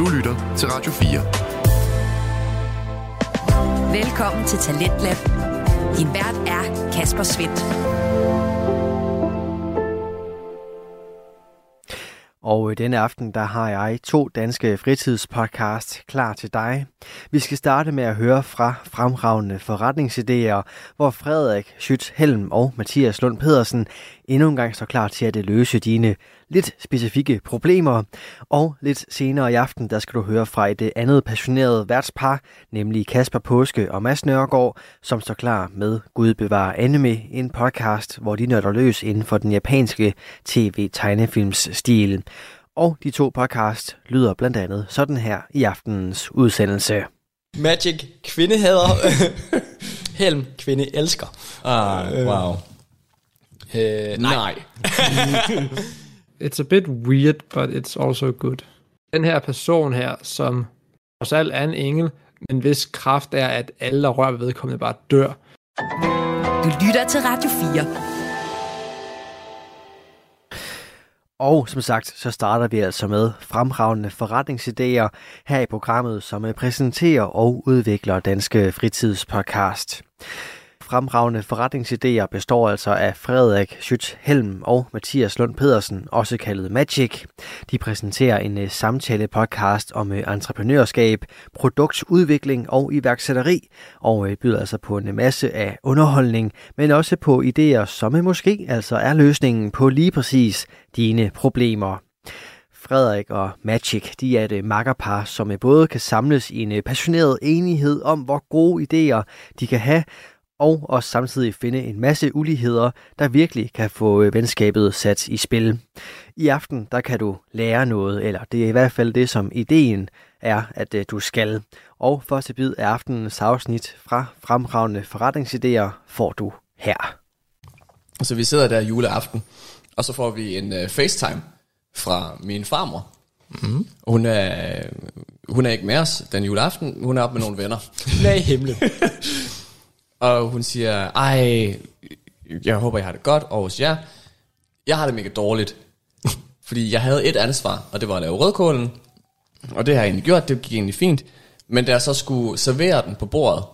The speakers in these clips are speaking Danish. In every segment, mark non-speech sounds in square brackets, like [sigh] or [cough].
Du lytter til Radio 4. Velkommen til Talentlab. Din vært er Kasper Svendt. Og denne aften, der har jeg to danske fritidspodcast klar til dig. Vi skal starte med at høre fra fremragende forretningsidéer, hvor Frederik Schütz Helm og Mathias Lund Pedersen endnu en gang står klar til at løse dine lidt specifikke problemer. Og lidt senere i aften, der skal du høre fra et andet passioneret værtspar, nemlig Kasper Påske og Mads Nørgaard, som står klar med Gud bevarer anime, en podcast, hvor de nørder løs inden for den japanske tv-tegnefilms stil. Og de to podcast lyder blandt andet sådan her i aftenens udsendelse. Magic kvindehader. [laughs] Helm kvinde elsker. Ah, wow. Øh, nej. [laughs] it's a bit weird, but it's also good. Den her person her, som også alt er en engel, men hvis kraft er, at alle, der rører ved vedkommende, bare dør. Du lytter til Radio 4. Og som sagt, så starter vi altså med fremragende forretningsidéer her i programmet, som præsenterer og udvikler Danske Fritidspodcast fremragende forretningsidéer består altså af Frederik Schütz Helm og Mathias Lund Pedersen, også kaldet Magic. De præsenterer en øh, samtale-podcast om øh, entreprenørskab, produktudvikling og iværksætteri, og øh, byder altså på en masse af underholdning, men også på idéer, som måske altså er løsningen på lige præcis dine problemer. Frederik og Magic, de er et makkerpar, som både kan samles i en passioneret enighed om, hvor gode idéer de kan have, og også samtidig finde en masse uligheder, der virkelig kan få øh, venskabet sat i spil. I aften, der kan du lære noget, eller det er i hvert fald det, som ideen er, at øh, du skal. Og første bid af aftenens afsnit fra fremragende forretningsidéer får du her. Så vi sidder der juleaften, og så får vi en uh, FaceTime fra min farmor. Mm. Hun, er, hun er ikke med os den juleaften, hun er op med nogle venner. Nej, himlen. [laughs] Og hun siger, ej, jeg håber, jeg har det godt over hos jer. Jeg har det mega dårligt. [laughs] Fordi jeg havde et ansvar, og det var at lave rødkålen. Og det har jeg egentlig gjort, det gik egentlig fint. Men da jeg så skulle servere den på bordet,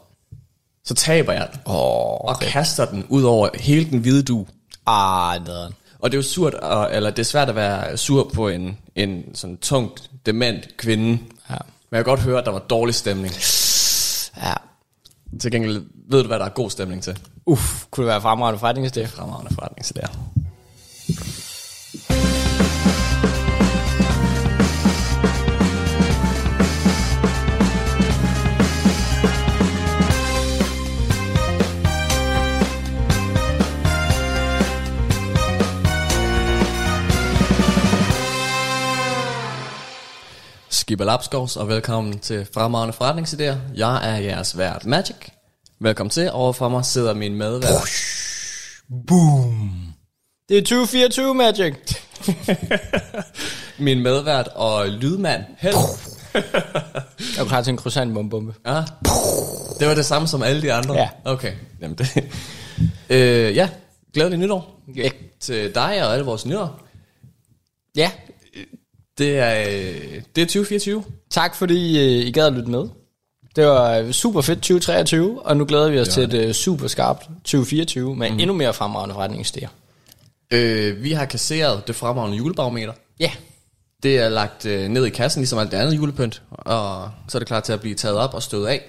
så taber jeg den. Oh, okay. Og kaster den ud over hele den hvide du. Ah, nederen. Og det er jo surt, eller det er svært at være sur på en, en sådan tungt, dement kvinde. Ja. Men jeg kan godt høre, at der var dårlig stemning. Ja. Til gengæld ved du, hvad der er god stemning til? Uff, kunne det være fremragende forretningsidé? Fremragende forretningsidé. Skibber og velkommen til Fremragende Forretningsidéer. Jeg er jeres vært Magic. Velkommen til. Overfor mig sidder min medvært. Boom. Det er 2024 Magic. [laughs] min medvært og lydmand. Held. jeg er klar til en croissant bombe. Ja. Det var det samme som alle de andre? Ja. Okay. Jamen det. øh, ja, glædelig nytår. Ja. Til dig og alle vores nyår. Ja. Det er, det er 2024. Tak fordi øh, I gad at lytte med. Det var super fedt 2023, og nu glæder vi os til et uh, super skarpt 2024 med mm. endnu mere fremragende forretningsidéer. Øh, vi har kasseret det fremragende julebarometer. Ja. Yeah. Det er lagt øh, ned i kassen, ligesom alt det andet julepynt, og så er det klar til at blive taget op og stået af.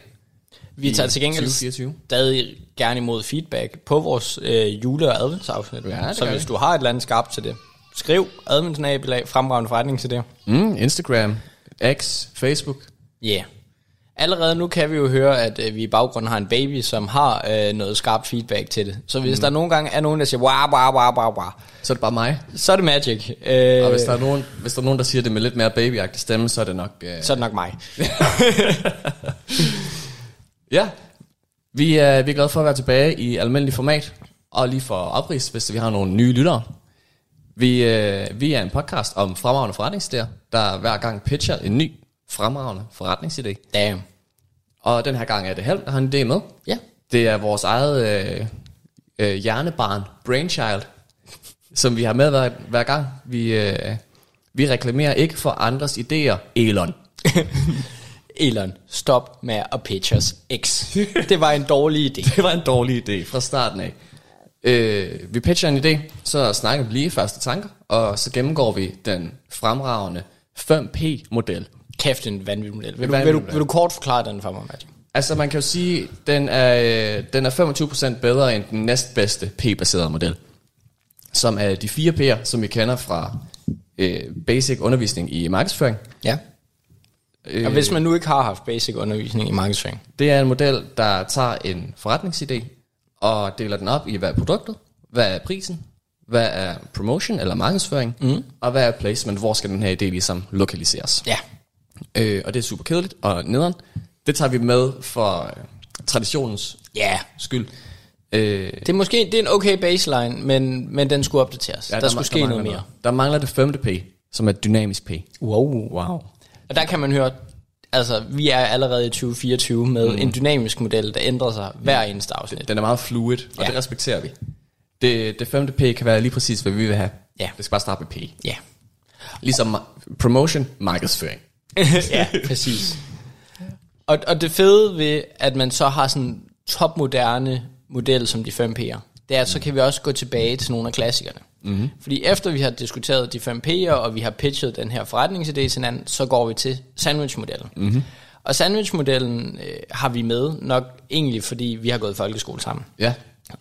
Vi tager til gengæld 2024. stadig gerne imod feedback på vores øh, jule- og adventsafsnit. Ja, så hvis du har et eller andet skarpt til det, skriv adventsnabelag fremragende forretningsidéer. Mm, Instagram, X, Facebook. Ja. Yeah. Allerede nu kan vi jo høre, at øh, vi i baggrunden har en baby, som har øh, noget skarpt feedback til det. Så hvis mm. der nogle gange er nogen, der siger, wow, wow, wow, wow, wow, så er det bare mig. Så er det magic. Øh, og hvis der, er nogen, hvis der er nogen, der siger det med lidt mere babyagtig stemme, så er det nok... Øh... Så er det nok mig. [laughs] ja, vi er, vi er glade for at være tilbage i almindelig format. Og lige for opris, hvis vi har nogle nye lyttere. Vi, øh, vi er en podcast om fremragende forretningsidéer, der hver gang pitcher en ny fremragende forretningsidé. Damn. Og den her gang er det Helm, der har en idé med. Ja. Det er vores eget øh, øh, hjernebarn, Brainchild, som vi har med hver, hver gang. Vi, øh, vi reklamerer ikke for andres idéer, Elon. [laughs] Elon, stop med at pitch os X. Det var en dårlig idé. Det var en dårlig idé fra starten af. Øh, vi pitcher en idé, så snakker vi lige første tanker, og så gennemgår vi den fremragende 5P-model. Kæft, en vanvittig model. Vil du, vil, du, vil du kort forklare den for mig, Magic? Altså man kan jo sige, den er, øh, den er 25% bedre end den næstbedste P-baserede model. Som er de fire P'er, som vi kender fra øh, basic undervisning i markedsføring. Ja. Øh, Og hvis man nu ikke har haft basic undervisning i markedsføring. Det er en model, der tager en forretningsidé og deler den op i, hvad er produktet, hvad er prisen, hvad er promotion eller markedsføring, mm. og hvad er placement, hvor skal den her idé ligesom lokaliseres. Ja. Øh, og det er super kedeligt og nederen. Det tager vi med for øh, traditionens Ja. skyld. Øh, Det er måske det er en okay baseline, men, men den skulle opdateres. Ja, der, skulle ma- ske noget mere. Der mangler det femte P, som er dynamisk P. Wow. Wow. Og der kan man høre, altså vi er allerede i 2024 med mm. en dynamisk model, der ændrer sig hver eneste afsnit. Den er meget fluid, og Ja. det respekterer vi. Det, det femte P kan være lige præcis, hvad vi vil have. Ja. Det skal bare starte med P. Ja. Ligesom promotion, markedsføring. [laughs] ja, præcis. Og, og det fede ved, at man så har sådan en topmoderne model som de 5 P'er, det er, at så kan vi også gå tilbage til nogle af klassikerne. Mm-hmm. Fordi efter vi har diskuteret de 5 P'er, og vi har pitchet den her forretningsidé til hinanden, så går vi til sandwichmodellen. Mm-hmm. Og sandwichmodellen øh, har vi med nok egentlig, fordi vi har gået i folkeskole sammen. Ja.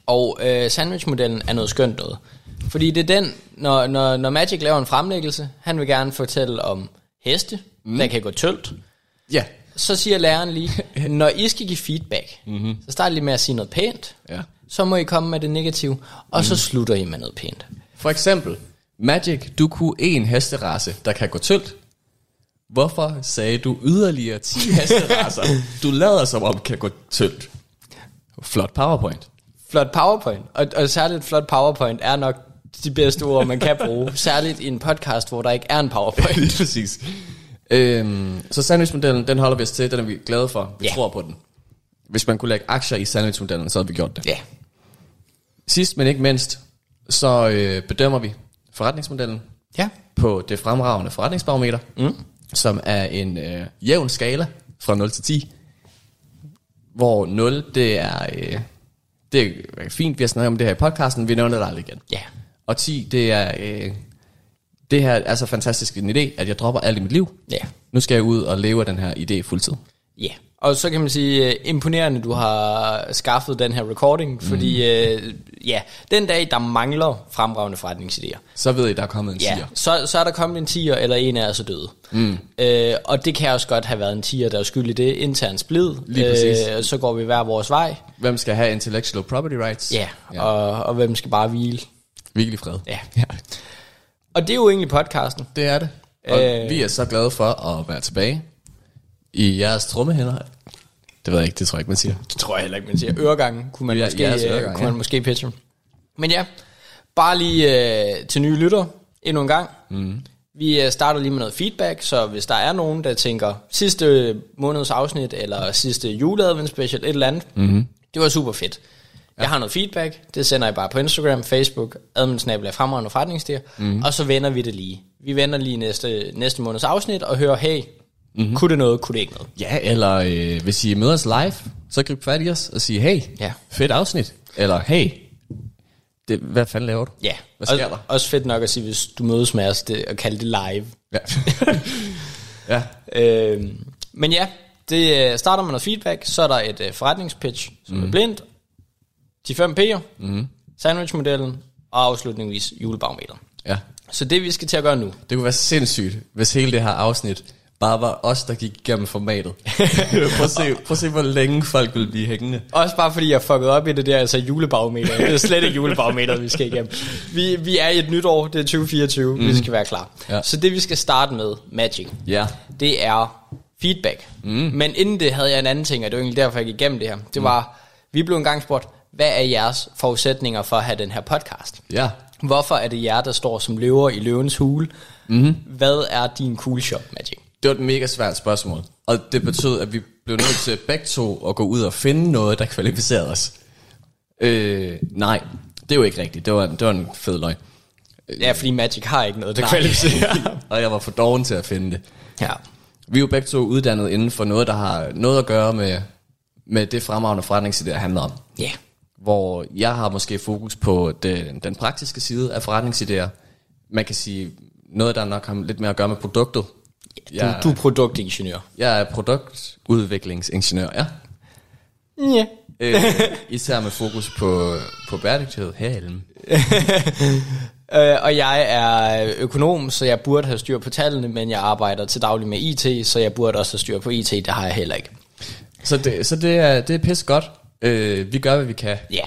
Og øh, sandwichmodellen er noget skønt noget. Fordi det er den, når, når, når Magic laver en fremlæggelse, han vil gerne fortælle om heste, mm. der kan gå tøldt. Ja. Så siger læreren lige, [laughs] når I skal give feedback, mm-hmm. så start lige med at sige noget pænt. Ja. Så må I komme med det negative, og mm. så slutter I med noget pænt. For eksempel, Magic, du kunne en hesterace, der kan gå tyndt. Hvorfor sagde du yderligere 10 [laughs] hesteracer, du lader som om kan gå tyndt? Flot PowerPoint. Flot PowerPoint, og, og særligt flot PowerPoint er nok de bedste ord, man kan bruge. [laughs] Særligt i en podcast, hvor der ikke er en PowerPoint. [laughs] Lige præcis. Øhm, så sandwichmodellen, den holder vi os til, den er vi glade for. Vi Ja. tror på den. Hvis man kunne lægge aktier i sandwichmodellen, så havde vi gjort det. Ja, Sidst men ikke mindst, så øh, bedømmer vi forretningsmodellen ja. på det fremragende forretningsbarometer, mm. som er en øh, jævn skala fra 0 til 10, hvor 0 det er, øh, det er fint, vi har snakket om det her i podcasten, vi nævner det aldrig igen. Ja. Og 10 det er, øh, det her er så fantastisk en idé, at jeg dropper alt i mit liv. Ja. Nu skal jeg ud og leve af den her idé fuldtid. Ja, og så kan man sige, uh, imponerende, du har skaffet den her recording, fordi uh, ja, den dag, der mangler fremragende forretningsidéer, Så ved I, der er kommet en ja, siger. så, så er der kommet en tiger, eller en af os er døde. Mm. Uh, og det kan også godt have været en tiger, der er skyld i det, intern splid. Lige præcis. Uh, så går vi hver vores vej. Hvem skal have intellectual property rights? Ja, ja. Og, og hvem skal bare hvile. Virkelig fred. Ja. ja. Og det er jo egentlig podcasten. Det er det. Og Øh. øh. vi er så glade for at være tilbage i jeres trommehænder. Det ved jeg ikke, det tror jeg ikke, man siger. Det tror jeg heller ikke, man siger. Øregangen kunne man, Ja, måske, jeres øh, kunne man ja. måske pitche. Men ja, bare lige øh, til nye lytter endnu en gang. Mm. Vi øh, starter lige med noget feedback, så hvis der er nogen, der tænker sidste måneds afsnit, eller sidste juleadvent special, et eller andet, mm-hmm. det var super fedt. Ja. Jeg har noget feedback, det sender jeg bare på Instagram, Facebook, adminsnabel fremragende forretningsstier, mm-hmm. og så vender vi det lige. Vi vender lige næste, næste måneds afsnit og hører, hey, mm-hmm. kunne det noget, kunne det ikke noget? Ja, eller øh, hvis I møder os live, så grib fat i os og sige, hey, Ja. fedt afsnit. Eller hey, det, hvad fanden laver du? Ja, Hvad sker og, der? også fedt nok at sige, hvis du mødes med os, det, at kalde det live. Ja. [laughs] ja. Øh, men ja, det øh, starter med noget feedback, så er der et øh, forretningspitch, som mm. er blindt, de fem P'er, mm. sandwichmodellen, og afslutningsvis julebarometeret. ja. Så det vi skal til at gøre nu, Det kunne være sindssygt, hvis hele det her afsnit bare var os, der gik igennem formatet. [laughs] prøv, at se, prøv at se, hvor længe folk vil blive hængende. også bare fordi jeg fucked op i det der, altså julebarometer. Det er slet ikke julebarometer, vi skal igennem. Vi, vi er i et nyt år, det er 2024, mm. vi skal være klar. Ja. Så det vi skal starte med, Magic, Ja. det er feedback. Mm. Men inden det havde jeg en anden ting, og det var egentlig derfor, jeg gik igennem det her. Det var, vi blev engang spurgt, hvad er jeres forudsætninger for at have den her podcast? Ja. Hvorfor er det jer, der står som løver i løvens hule? Mm-hmm. Hvad er din cool shop, Magic? Det var et mega svært spørgsmål. Og det betød, at vi blev nødt til begge to at gå ud og finde noget, der kvalificerede os. Øh, nej, det er jo ikke rigtigt. Det var, det var en fed løgn. Ja, fordi Magic har ikke noget, der kvalificerer. [laughs] og jeg var for doven til at finde det. ja. Vi er jo begge to uddannet inden for noget, der har noget at gøre med, med det fremragende forretningsidé, det handler om. Ja. Yeah. Hvor jeg har måske fokus på den, den praktiske side af forretningsidéer. Man kan sige, noget, der nok har lidt mere at gøre med produktet. Du, Jeg, du er produktingeniør. jeg er produktudviklingsingeniør, ja. Ja. Øh, især med fokus på, på bæredygtighed herhjemme. [laughs] Øh, og jeg er økonom, så jeg burde have styr på tallene, men jeg arbejder til daglig med IT, så jeg burde også have styr på IT, det har jeg heller ikke. Så det, så det er, det er pisse godt. Øh, vi gør, hvad vi kan. Ja.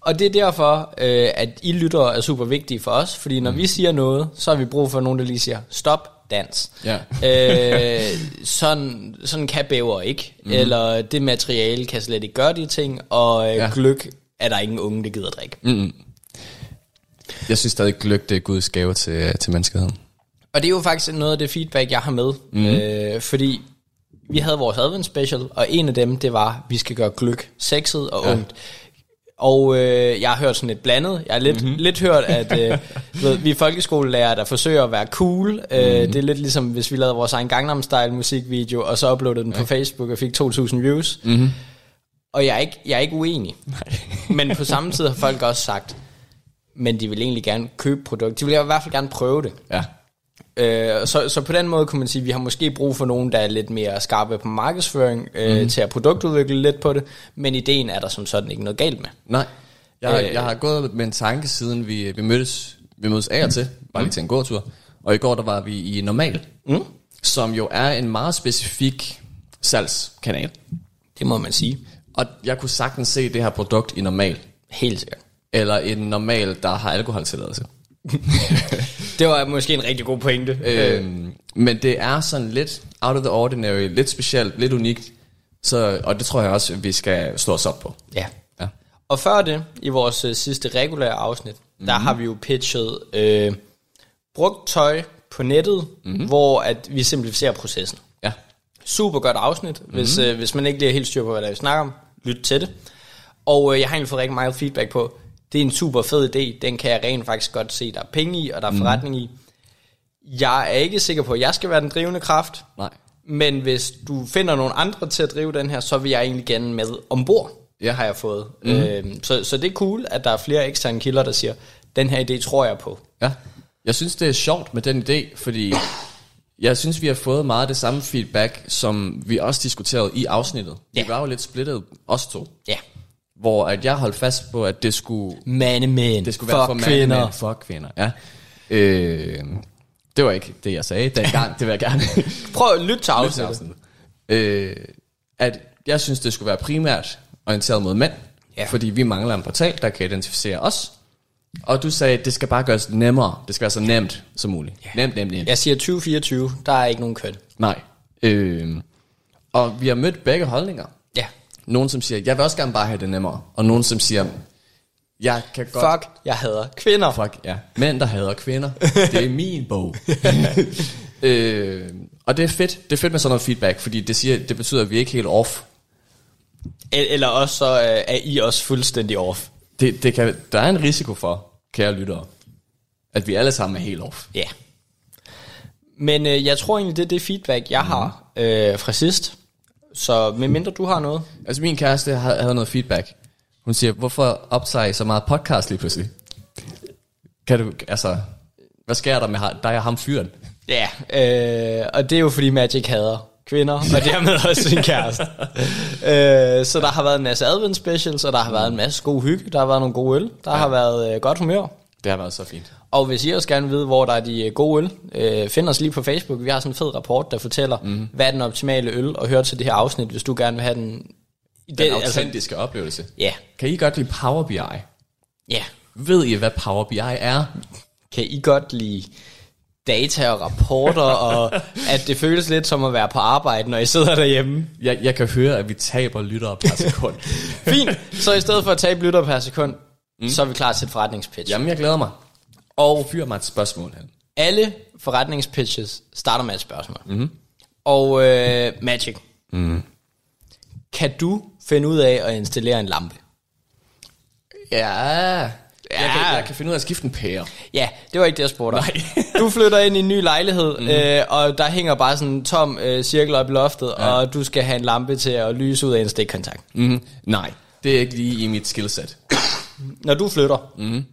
Og det er derfor, øh, at I lyttere er super vigtige for os, fordi når mm. vi siger noget, så har vi brug for nogen, der lige siger, stop, dans. Ja. øh, sådan, sådan kan bæver ikke, mm. eller det materiale kan slet ikke gøre de ting, og øh, Ja. gløk er der ingen unge, der gider drikke. Mm. Jeg synes stadig, gløk det er Guds gave til, til menneskeheden. Og det er jo faktisk noget af det feedback, jeg har med. Mm. Øh, fordi vi havde vores advent special, og en af dem, det var, vi skal gøre gløk sexet og ja. ungt. Og øh, jeg har hørt sådan lidt blandet. Jeg har lidt, mm-hmm. lidt hørt, at øh, [laughs] ved, vi er folkeskolelærer, der forsøger at være cool. Mm-hmm. Øh, det er lidt ligesom, hvis vi lavede vores egen Gangnam Style musikvideo, og så uploadede den ja. på Facebook og fik 2.000 views. Mm-hmm. Og jeg er ikke, jeg er ikke uenig. Men på samme tid har folk også sagt, men de vil egentlig gerne købe produkt. De vil i hvert fald gerne prøve det. Ja. Øh, så, så på den måde kunne man sige, at vi har måske brug for nogen, der er lidt mere skarpe på markedsføring, øh, mm. til at produktudvikle lidt på det, men ideen er der som sådan ikke noget galt med. Nej. Jeg, Øh. jeg har gået med en tanke, siden vi, vi mødtes, vi mødtes af og til, bare lige til en gåtur. Og i går, der var vi i Normal, mm. som jo er en meget specifik salgskanal. Det må man sige. Og jeg kunne sagtens se det her produkt i Normal, Helt sikkert. eller en Normal, der har alkoholtilladelse. [laughs] Det var måske en rigtig god pointe. Øh. Øhm, men det er sådan lidt out of the ordinary, lidt specielt, lidt unikt. Så, og det tror jeg også, vi skal stå os op på. Ja. Ja. Og før det, i vores øh, sidste regulære afsnit, mm. der har vi jo pitchet øh, brugt tøj på nettet, mm. hvor at vi simplificerer processen. Ja. Super godt afsnit. Hvis, øh, hvis man ikke lige er helt styr på, hvad der er, vi snakker om, lyt til det. Og øh, jeg har egentlig fået rigtig meget feedback på, det er en super fed idé, den kan jeg rent faktisk godt se, der er penge i, og der er forretning i. Jeg er ikke sikker på, at jeg skal være den drivende kraft, Nej. men hvis du finder nogle andre til at drive den her, så vil jeg egentlig gerne med ombord, ja. har jeg fået. Mm. Øhm, så, så det er cool, at der er flere eksterne kilder, der siger, den her idé tror jeg på. Ja. Jeg synes, det er sjovt med den idé, fordi jeg synes, vi har fået meget af det samme feedback, som vi også diskuterede i afsnittet. Ja. Vi var jo lidt splittet, os to. Ja. Hvor at jeg holdt fast på, at det skulle, Mande mænd, det skulle være for kvinder. for kvinder. Ja. Øh, det var ikke det, jeg sagde dengang. Det vil jeg gerne [laughs] Prøv at lytte til afsnittet. Øh, at jeg synes, det skulle være primært orienteret mod mænd, Ja. fordi vi mangler en portal, der kan identificere os. Og du sagde, at det skal bare gøres nemmere. Det skal være så nemt som muligt. Nemt, nemt, nemt. Jeg siger 2024, der er ikke nogen køn. Nej. Øh, og vi har mødt begge holdninger. Ja. Nogen, som siger, jeg vil også gerne bare have det nemmere. Og nogen, som siger, jeg kan godt... Fuck, jeg hader kvinder. Fuck, ja. Mænd, der hader kvinder. [laughs] Det er min bog. [laughs] øh, og det er fedt. Det er fedt med sådan noget feedback, fordi det, siger, det betyder, at vi er ikke helt off. El- Eller også så øh, er I også fuldstændig off. Det, det kan, der er en risiko for, kære lyttere, at vi alle sammen er helt off. Ja. Men øh, jeg tror egentlig, det er det feedback, jeg har øh, fra sidst. Så medmindre du har noget. Altså min kæreste havde, havde noget feedback. Hun siger, hvorfor optager I så meget podcast lige pludselig? Kan du, altså, hvad sker der med dig og ham fyren? Ja, øh, og det er jo fordi Magic hader kvinder, og [laughs] dermed også sin kæreste. øh, så der har været en masse advent specials, og der har været en masse god hygge, der har været nogle gode øl, der ja. har været øh, godt humør. Det har været så fint. Og hvis I også gerne vil vide, hvor der er de øh, gode øl, øh, find os lige på Facebook. Vi har sådan en fed rapport, der fortæller, mm. hvad er den optimale øl, og hør til det her afsnit, hvis du gerne vil have den... Den altså, autentiske oplevelse. ja, Kan I godt lide Power BI? ja. Ved I, hvad Power BI er? Kan I godt lide data og rapporter, [laughs] og at det føles lidt som at være på arbejde, når I sidder derhjemme? Jeg, jeg kan høre, at vi taber lyttere per sekund. [laughs] Fint, så i stedet for at tabe lytter per sekund, mm. så er vi klar til et forretningspitch. Jamen, jeg glæder mig. Og fyr mig et spørgsmål her. Alle forretningspitches starter med et spørgsmål. Mm-hmm. Og øh, Magic, mm. kan du finde ud af at installere en lampe? Ja, Ja. Jeg, kan, jeg kan finde ud af at skifte en pære. Ja, det var ikke det, jeg spurgte Nej. du flytter ind i en ny lejlighed, mm. øh, og der hænger bare sådan en tom øh, cirkel op i loftet, ja. og du skal have en lampe til at lyse ud af en stikkontakt. Mm. Nej, det er ikke lige i mit skillset. Når du flytter, mm.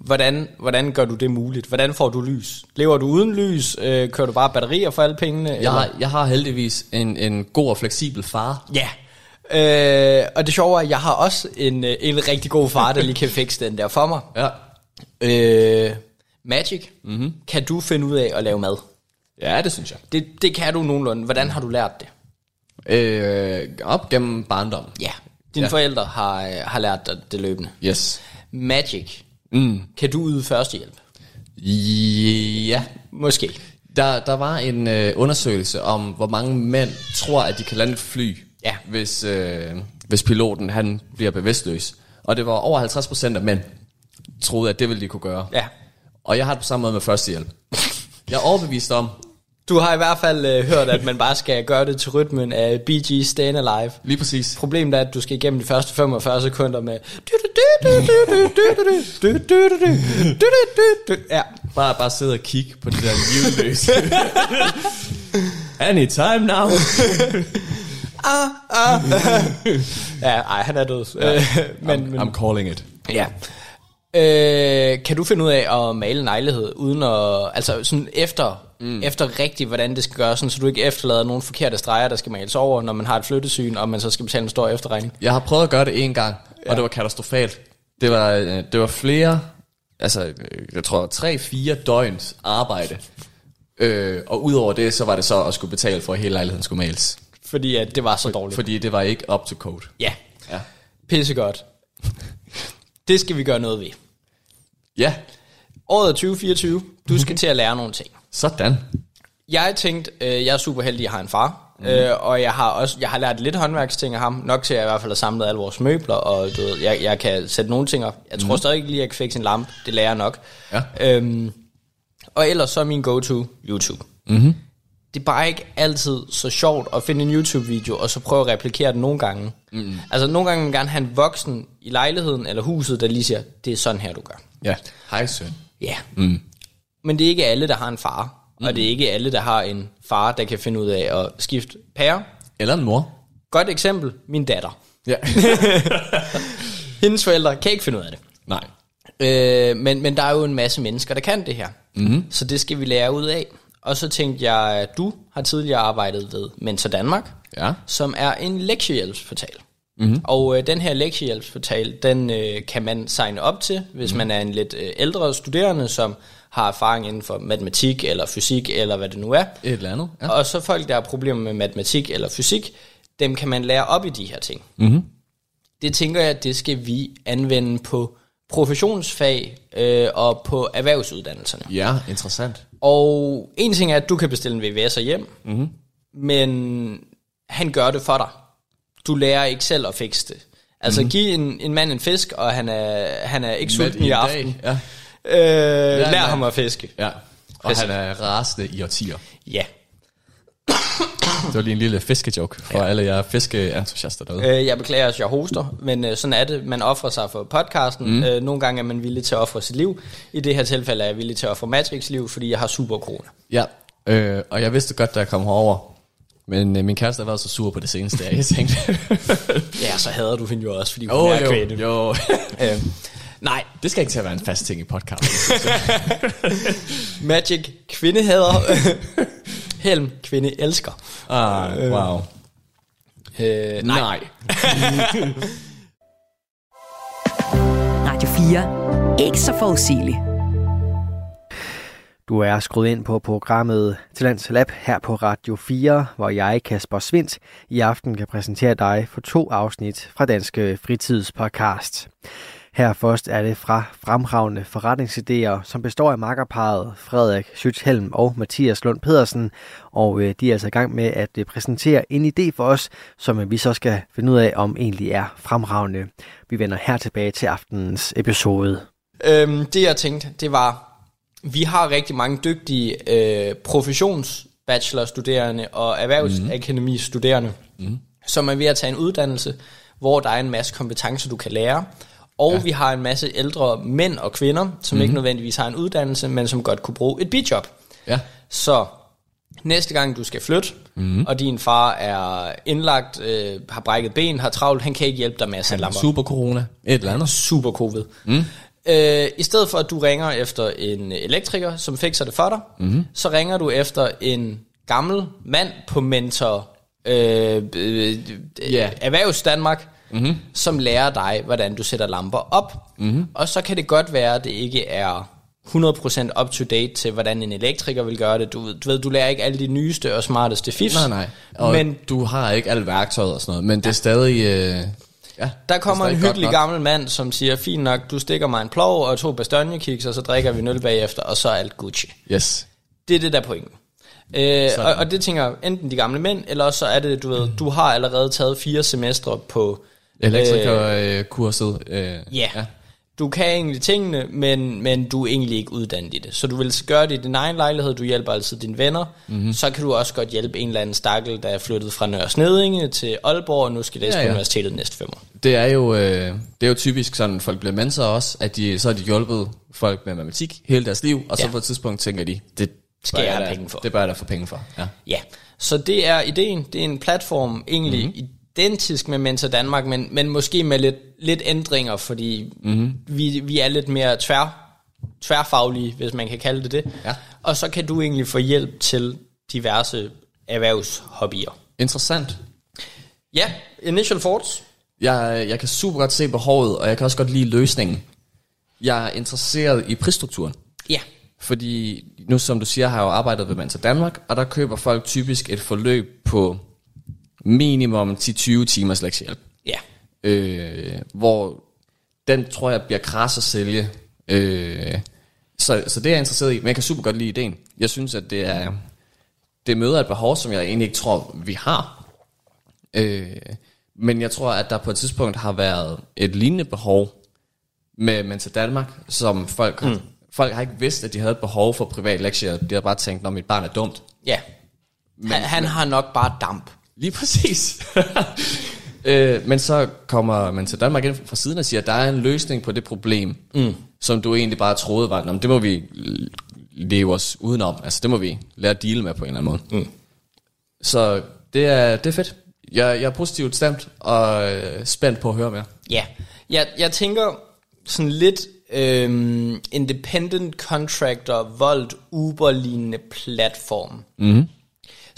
hvordan, hvordan gør du det muligt? Hvordan får du lys? Lever du uden lys? Øh, kører du bare batterier for alle pengene? Jeg har, jeg har heldigvis en, en god og fleksibel far. Ja, Øh, og det sjove er, at jeg har også en, øh, en rigtig god far, der lige kan fikse den der for mig. Ja. Øh, Magic, mm-hmm. kan du finde ud af at lave mad? Ja, det synes jeg. Det, det kan du nogenlunde. Hvordan har du lært det? Øh, op gennem barndom. Ja, dine ja. forældre har, øh, har lært dig det løbende. Yes. Magic, mm. kan du yde førstehjælp? Ja. Måske. Der, der var en øh, undersøgelse om, hvor mange mænd tror, at de kan lande et fly, Ja. hvis, øh, hvis piloten han bliver bevidstløs. Og det var over 50% af mænd, troede, at det ville de kunne gøre. Ja. Og jeg har det på samme måde med førstehjælp. Jeg er overbevist om, Du har i hvert fald øh, hørt, at man bare skal gøre det til rytmen af BG Stayin' Alive. lige præcis. Problemet er, at du skal igennem de første 45 sekunder med... Ja, Bare, bare sidde og kigge på det der livløse. Anytime now. ja ej, han er død. Øh, men, I'm, men, I'm calling it. ja. Øh, kan du finde ud af at male en lejlighed uden at, altså sådan efter, mm. efter rigtigt, hvordan det skal gøres, sådan, så du ikke efterlader nogle forkerte streger, der skal males over, når man har et flyttesyn, og man så skal betale en stor efterregning? Jeg har prøvet at gøre det en gang, ja. og det var katastrofalt. Det var, øh, det var flere, altså øh, jeg tror tre-fire døgns arbejde. Øh, og udover det, så var det så at skulle betale for, at hele lejligheden skulle males. Fordi at det var så dårligt. Fordi det var ikke up to code. Ja, Ja. pissegodt. det skal vi gøre noget ved. Ja, Året er 2024. Du skal [laughs] til at lære nogle ting. Sådan. Jeg tænkte, øh, jeg er super heldig, jeg har en far. Mm. Øh, og jeg har også jeg har lært lidt håndværksting af ham. Nok til, at jeg i hvert fald har samlet alle vores møbler. Og du ved, jeg, jeg kan sætte nogle ting op. Jeg tror mm. stadig ikke lige, at jeg kan fikse en lampe. Det lærer jeg nok. Ja. Øhm, og ellers så er min go-to YouTube. Mm-hmm. Det er bare ikke altid så sjovt at finde en YouTube-video, og så prøve at replikere den nogle gange. Mm. Altså nogle gange vil man gerne have en voksen i lejligheden eller huset, der lige siger, det er sådan her, du gør. Ja. Hej søn. Ja. Mm. Men det er ikke alle, der har en far. Mm. Og det er ikke alle, der har en far, der kan finde ud af at skifte pære. Eller en mor. Godt eksempel, min datter. Ja. [laughs] Hendes forældre kan ikke finde ud af det. Nej. Øh, men, men der er jo en masse mennesker, der kan det her. Mm-hmm. Så det skal vi lære ud af. Og så tænkte jeg, at du har tidligere arbejdet ved Mentor Danmark, Ja. som er en lektiehjælpsportal. Mm-hmm. Og øh, den her lektiehjælpsportal, den øh, kan man signe op til, hvis mm-hmm. man er en lidt øh, ældre studerende, som har erfaring inden for matematik eller fysik eller hvad det nu er. Et eller andet. Ja. Og så folk, der har problemer med matematik eller fysik, dem kan man lære op i de her ting. Mm-hmm. Det tænker jeg, det skal vi anvende på professionsfag øh, og på erhvervsuddannelserne. Ja, interessant. Og en ting er, at du kan bestille en VVS'er hjem, mm-hmm. men han gør det for dig. Du lærer ikke selv at fikse det. Altså mm-hmm. giv en, en mand en fisk, og han er, han er ikke sulten i en aften. Ja. Øh, lær ja. ham at fiske. ja. Og Præcis. han er rasende i årtier. Ja. Det var lige en lille fiskejoke for ja. alle jer fiskeentusiaster derude. Øh, jeg beklager, at jeg hoster, men øh, sådan er det. Man offrer sig for podcasten. Mm. Øh, nogle gange er man villig til at ofre sit liv. I det her tilfælde er jeg villig til at ofre Matrix liv, fordi jeg har super corona. Ja, øh, og jeg vidste godt, da jeg kom herover. Men øh, min kæreste har været så sur på det seneste, at jeg tænkte... [laughs] Ja, så hader du hende jo også, fordi hun Åh, er jo, kvinde. jo. [laughs] Øh, nej, Det skal ikke til at være en fast ting i podcasten. [laughs] Magic kvinde hader. [laughs] Helm kvinde elsker. ah, wow. Øh, nej. Nej. [laughs] Radio 4. Ikke så forudsigeligt. Du er skruet ind på programmet Talents Lab her på Radio 4, hvor jeg, Kasper Svindt, i aften kan præsentere dig for to afsnit fra Danske Fritidspodcast. Her først er det fra fremragende forretningsidéer, som består af makkerparet Frederik Schützhelm og Mathias Lund Pedersen, og øh, de er altså i gang med at øh, præsentere en idé for os, som øh, vi så skal finde ud af, om egentlig er fremragende. Vi vender her tilbage til aftenens episode. Øhm, det jeg tænkte, det var, vi har rigtig mange dygtige øh, professionsbachelorstuderende og erhvervsakademistuderende, mm. som er ved at tage en uddannelse, hvor der er en masse kompetencer, du kan lære. Og ja. vi har en masse ældre mænd og kvinder, som mm-hmm. ikke nødvendigvis har en uddannelse, men som godt kunne bruge et bidjob. Ja. Så næste gang du skal flytte, mm. og din far er indlagt, øh, har brækket ben, har travlt, han kan ikke hjælpe dig med at sætte lamper. Super corona. Et eller andet. Super covid. Mm. Øh, I stedet for at du ringer efter en elektriker, som fikser det for dig, mm. så ringer du efter en gammel mand på mentor øh, øh, Ja. Erhvervs Danmark, mm-hmm. som lærer dig, hvordan du sætter lamper op. Mm-hmm. Og så kan det godt være, at det ikke er 100% up to date til, hvordan en elektriker vil gøre det. Du, ved- du ved, du lærer ikke alle de nyeste og smarteste fifs. Nej, nej. Og Men du har ikke alt værktøjet og sådan noget, men det er stadig... Øh, ja, der kommer er en hyggelig gammel mand, som siger, fint nok, du stikker mig en plov og to bastanjekiks, og så drikker vi en øl bagefter, og så er alt Gucci. Yes. Det er det, der er pointen. Øh, og, og det tænker enten de gamle mænd, eller også så er det, du ved, du har allerede taget fire semestre på... Elektrikerkurset. Øh, Ja. ja. Du kan egentlig tingene, men, men du er egentlig ikke uddannet i det. Så du vil gøre det i din egen lejlighed, du hjælper altid dine venner. Mhm. Mm-hmm. Så kan du også godt hjælpe en eller anden stakkel, der er flyttet fra Nørre Snedinge til Aalborg, og nu skal læse Ja, ja, på universitetet næste fem år. Det er jo øh, det er jo typisk sådan, folk bliver mentorer også, at de, så har de hjulpet folk med matematik hele deres liv, og så Ja. på et tidspunkt tænker de, det Skal jeg have penge for. Det bør jeg da få penge for. Ja. Ja, så det er ideen. Det er en platform, egentlig Mhm. mm-hmm. Identisk med Mentor Danmark, men, men måske med lidt, lidt ændringer, fordi Mhm. mm-hmm. vi, vi er lidt mere tvær, tværfaglige, hvis man kan kalde det det. Ja. Og så kan du egentlig få hjælp til diverse erhvervshobbyer. Interessant. Ja, initial thoughts. Jeg, jeg kan super godt se behovet, og jeg kan også godt lide løsningen. Jeg er interesseret i prisstrukturen. Ja, Fordi nu som du siger, har jeg jo arbejdet ved Mentor Danmark, og der køber folk typisk et forløb på minimum 10-20 timers lektiehjælp. ja, Øh, hvor den tror jeg bliver kras at sælge. Øh, så, så det er jeg interesseret i, men jeg kan super godt lide ideen. Jeg synes, at det er det møder et behov, som jeg egentlig ikke tror, vi har. Øh, men jeg tror, at der på et tidspunkt har været et lignende behov med Mentor Danmark, som folk, mm. folk har ikke vidst, at de havde et behov for privat lektier. De har bare tænkt, når mit barn er dumt. ja. Men, han, han har nok bare damp. Lige præcis. [laughs] øh, men så kommer man til Danmark ind fra siden og siger, at der er en løsning på det problem, mm. som du egentlig bare troede var, "Nå, men det må vi leve os udenom. Altså det må vi lære at deale med på en eller anden måde. Mm. Så det er, det er fedt. Jeg, jeg er positivt stemt og øh, spændt på at høre mere. Ja, jeg, jeg tænker sådan lidt øhm, independent contractor, Volt, Uber-lignende platform. Mm-hmm.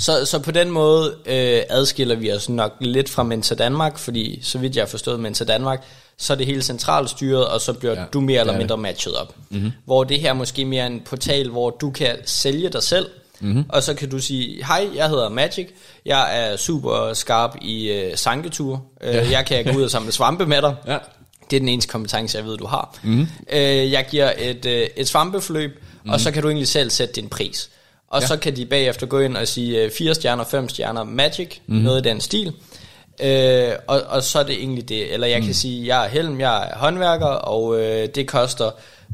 Så, så på den måde øh, adskiller vi os nok lidt fra Mentor Danmark, fordi så vidt jeg har forstået Mentor Danmark, så er det hele centralt styret, og så bliver Ja, du mere eller det er mindre matchet op. Mm-hmm. Hvor det her måske mere er en portal, hvor du kan sælge dig selv, mm-hmm. og så kan du sige, hej, jeg hedder Magic, jeg er super skarp i øh, sanketur, øh, ja. jeg kan gå ud og samle svampe med dig. Ja. Det er den eneste kompetence, jeg ved, du har. Mm. Øh, jeg giver et, øh, et svampefløb, mm. og så kan du egentlig selv sætte din pris. Og ja. så kan de bagefter gå ind og sige øh, 4 stjerner, 5 stjerner, magic, mm. noget i den stil. Øh, og, og så er det egentlig det. Eller jeg mm. kan sige, jeg er Helm, jeg er håndværker, og øh, det koster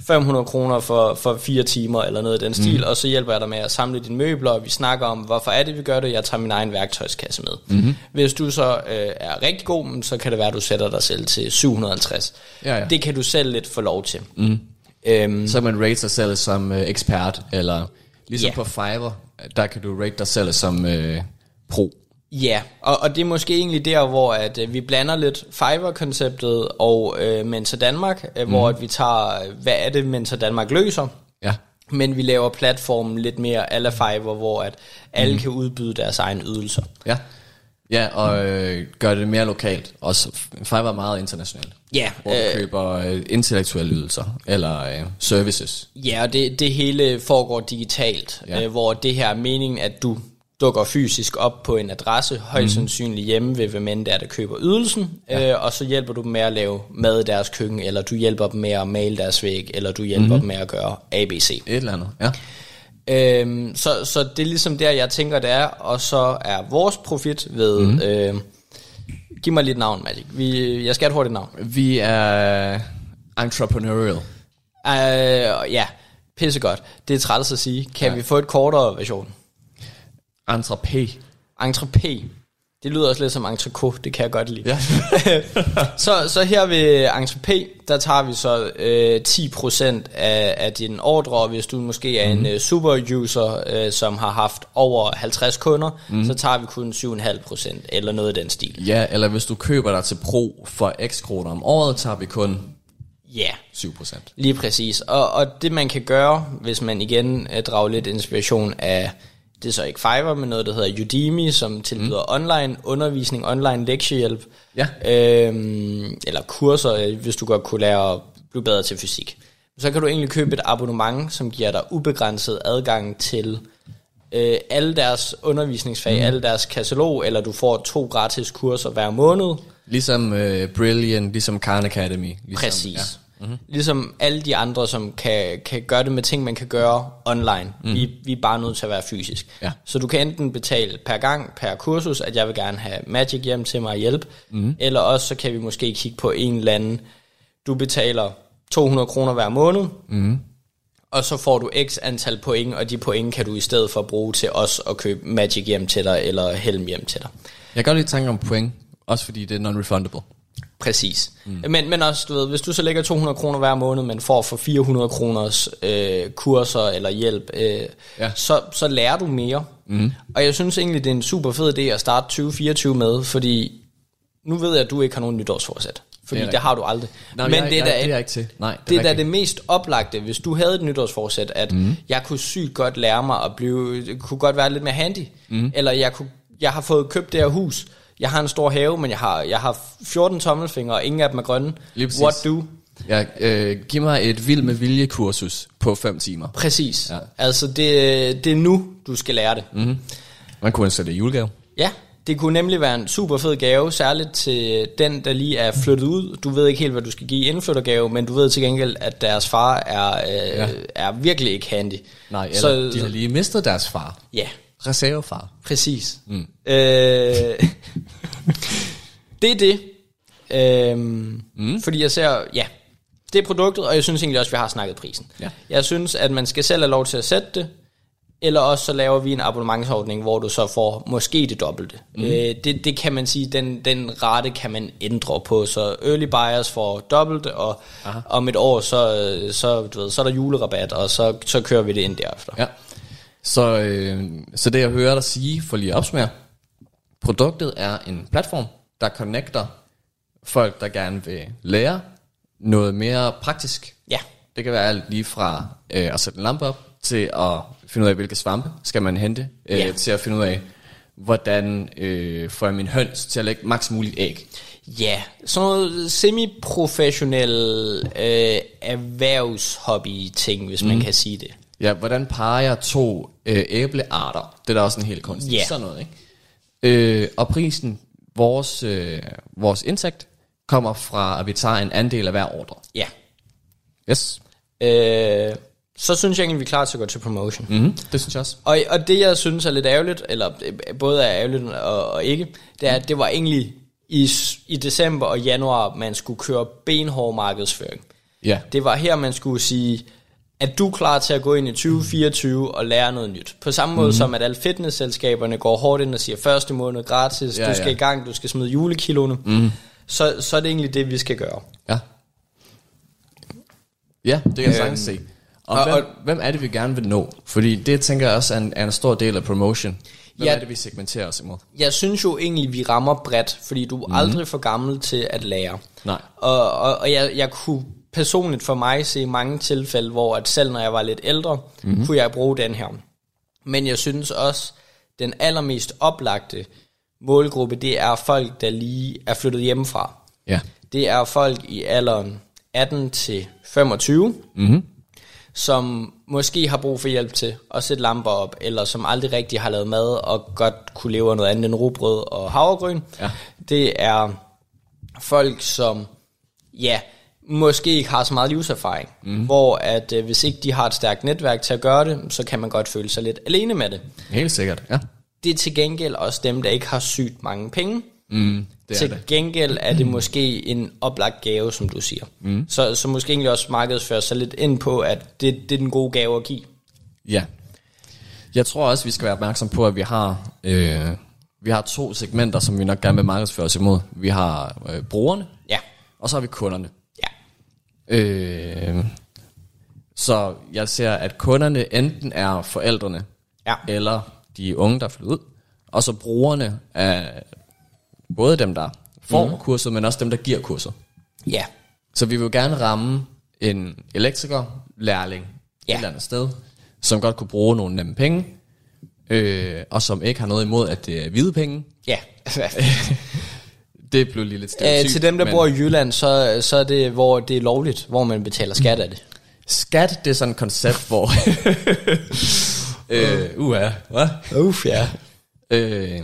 500 kroner for, for fire timer, eller noget i den stil, og så hjælper jeg dig med at samle dine møbler, og vi snakker om, hvorfor er det, vi gør det, jeg tager min egen værktøjskasse med. Mm-hmm. Hvis du så øh, er rigtig god, så kan det være, at du sætter dig selv til 750. Ja, ja. Det kan du selv lidt få lov til. Mm. Øhm, Så man rate sig selv som øh, ekspert, eller ligesom Ja. på Fiverr, der kan du rate dig selv som øh, pro. Ja, og, og det er måske egentlig der, hvor at, øh, vi blander lidt Fiverr-konceptet og øh, Mentor Danmark, øh, mm. hvor at vi tager, hvad er det, Mentor Danmark løser, Ja. men vi laver platformen lidt mere ala Fiverr, hvor at alle mm. kan udbyde deres egne ydelser. Ja, ja og øh, gør det mere lokalt. Også Fiverr er meget internationalt. Ja, Hvor du øh, køber øh, intellektuelle ydelser, eller øh, services. Ja, og det, det hele foregår digitalt, Ja. øh, hvor det her er meningen, at du dukker fysisk op på en adresse, højst Mhm. sandsynligt hjemme ved, hvem end det er, der køber ydelsen, ja. øh, og så hjælper du dem med at lave mad i deres køkken, eller du hjælper dem med at male deres væg, eller du hjælper mm-hmm. dem med at gøre ABC. Et eller andet, ja. Øhm, så, så det er ligesom der, jeg tænker, det er, og så er vores profit ved... Mm-hmm. Øh, giv mig lige et navn, Magic. Vi, jeg skal have et hurtigt navn. Vi er entrepreneurial. Øh, ja, pissegodt. Det er træls at sige. Kan ja. vi få et kortere version? Entrepé. Entrepé. Det lyder også lidt som entrecote, det kan jeg godt lide. Ja. [laughs] så, så her ved Entre P, der tager vi så øh, 10% af, af din ordre, og hvis du måske er mm. en øh, super-user, øh, som har haft over 50 kunder, mm. så tager vi kun 7,5% eller noget af den stil. ja, eller hvis du køber dig til Pro for x kroner om året, tager vi kun Ja, yeah. 7%. lige præcis. Og, og det man kan gøre, hvis man igen øh, drager lidt inspiration af, det er så ikke Fiverr, men noget, der hedder Udemy, som tilbyder mm. online undervisning, online lektiehjælp, Ja. øhm, eller kurser, øh, hvis du godt kunne lære at blive bedre til fysik. Så kan du egentlig købe et abonnement, som giver dig ubegrænset adgang til øh, alle deres undervisningsfag, mm. alle deres katalog, eller du får to gratis kurser hver måned. Ligesom uh, Brilliant, ligesom Khan Academy. Ligesom, Præcis. Ja. Mm-hmm. Ligesom alle de andre, som kan, kan gøre det med ting, man kan gøre online. Mm. Vi, vi er bare nødt til at være fysisk. Ja. Så du kan enten betale per gang, per kursus, at jeg vil gerne have Magic hjem til mig at hjælpe, mm. eller også så kan vi måske kigge på en eller anden, du betaler 200 kroner hver måned, mm. og så får du x antal point, og de point kan du i stedet for bruge til os at købe Magic hjem til dig, eller Helm hjem til dig. Jeg kan godt lide tanken om point, også fordi det er non-refundable. Præcis. Mm. Men, men også, du ved, hvis du så lægger 200 kroner hver måned, men får for 400 kroners øh, kurser eller hjælp, øh, Ja. så, så lærer du mere. Mm. Og jeg synes egentlig, det er en super fed idé at starte 2024 med, fordi nu ved jeg, at du ikke har nogen nytårsforsæt. Fordi Det det, har du aldrig. Nej, men jeg, det er jeg, det er jeg ikke til. Nej, det, det er da det mest oplagte, hvis du havde et nytårsforsæt, at mm. jeg kunne sygt godt lære mig at blive, kunne godt være lidt mere handy. Mm. Eller jeg, kunne, jeg har fået købt det her hus, jeg har en stor have, men jeg har, jeg har 14 tommelfingre, og ingen af dem er grønne. What do? Ja, øh, giv mig et vild med vilje kursus på 5 timer. Præcis. Ja. Altså, det, det er nu, du skal lære det. Mm. Man kunne sætte julegave. Ja, det kunne nemlig være en super fed gave, særligt til den, der lige er flyttet ud. Du ved ikke helt, hvad du skal give indflyttergave, men du ved til gengæld, at deres far er, øh, ja. er virkelig ikke handy. Nej, eller så, de har lige mistet deres far. Ja, Reservefar. præcis. Mm. Øh, [laughs] det er det. Øhm, mm. Fordi jeg ser, ja, det er produktet, og jeg synes egentlig også, at vi har snakket prisen. Ja. Jeg synes, at man skal selv have lov til at sætte det, eller også så laver vi en abonnementsordning, hvor du så får måske det dobbelte. Mm. Øh, det, det kan man sige, den, den rate kan man ændre på, så early buyers får dobbelt, og Aha. om et år, så, så, du ved, så er der julerabat, og så, så kører vi det ind derefter. Ja. Så, øh, så det jeg hører dig sige, for lige at opsummere, produktet er en platform, der connecter folk, der gerne vil lære noget mere praktisk. Ja. Det kan være alt lige fra øh, at sætte en lampe op, til at finde ud af, hvilke svampe skal man hente, øh, Ja. til at finde ud af, hvordan øh, får jeg min høns til at lægge maks muligt æg. Ja, sådan noget semi-professionel øh, erhvervshobby-ting, hvis mm. man kan sige det. Ja, hvordan parer jeg to øh, æblearter? Det er da også en helt kunst. Ja. Sådan noget, ikke? Øh, og prisen, vores, øh, vores indtægt, kommer fra, at vi tager en andel af hver ordre. Ja. Yes. Øh, så synes jeg egentlig, vi er klar til at gå til promotion. Mm. Mm-hmm. Det synes jeg også. Og, og det, jeg synes er lidt ærgerligt, eller øh, både er ærgerligt og, og ikke, det er, at det var egentlig i, i december og januar, man skulle køre benhård markedsføring. Ja. Det var her, man skulle sige, at du er klar til at gå ind i 2024 og lære noget nyt. På samme måde mm. som, at alle fitnessselskaberne går hårdt ind og siger, første måned gratis, Ja, du skal ja. i gang, du skal smide julekiloene. Mm. Så, så er det egentlig det, vi skal gøre. Ja. Ja, det kan jeg sagtens se. Og, og- hvem, og- hvem er det, vi gerne vil nå? Fordi det tænker jeg også er en, er en stor del af promotion. Hvem Ja. er det, vi segmenterer os imod? Jeg synes jo egentlig, vi rammer bredt, fordi du er mm. aldrig for gammel til at lære. Nej. Og, og, og jeg, jeg kunne personligt for mig se mange tilfælde, hvor at selv når jeg var lidt ældre, mm. kunne jeg bruge den her. Men jeg synes også, den allermest oplagte målgruppe, det er folk, der lige er flyttet hjemmefra. Ja. Det er folk i alderen 18 til 25, Mm-hmm. som måske har brug for hjælp til at sætte lamper op, eller som aldrig rigtig har lavet mad, og godt kunne leve af noget andet end rugbrød og havregryn. Ja. Det er folk, som ja, måske ikke har så meget livserfaring, mm. hvor at øh, hvis ikke de har et stærkt netværk til at gøre det, så kan man godt føle sig lidt alene med det. Helt sikkert, ja. Det er til gengæld også dem, der ikke har sygt mange penge. Mm, det er til det. gengæld er det måske en oplagt gave, som du siger. Mm. Så, så måske egentlig også markedsføre sig lidt ind på, at det, det er den gode gave at give. Ja. Jeg tror også, vi skal være opmærksom på, at vi har øh, vi har to segmenter, som vi nok gerne vil markedsføre os imod. Vi har øh, brugerne, Ja. og så har vi kunderne. Øh, så jeg ser, at kunderne enten er forældrene, Ja. eller de unge, der er flyttet ud, og så brugerne er både dem, der får mm. kurser, men også dem, der giver kurser. Ja. Så vi vil gerne ramme en elektriker, lærling. Ja. et eller andet sted, som godt kunne bruge nogle nemme penge, øh, og som ikke har noget imod, at det er hvide penge. Ja. [laughs] [laughs] Det blev lige lidt Æ, stereotypt. til dem, der men bor i Jylland, så, så er det, hvor det er lovligt, hvor man betaler skat af det. Skat, det er sådan et koncept, hvor... [laughs] øh, uha, hvad? Uff, ja. Øh,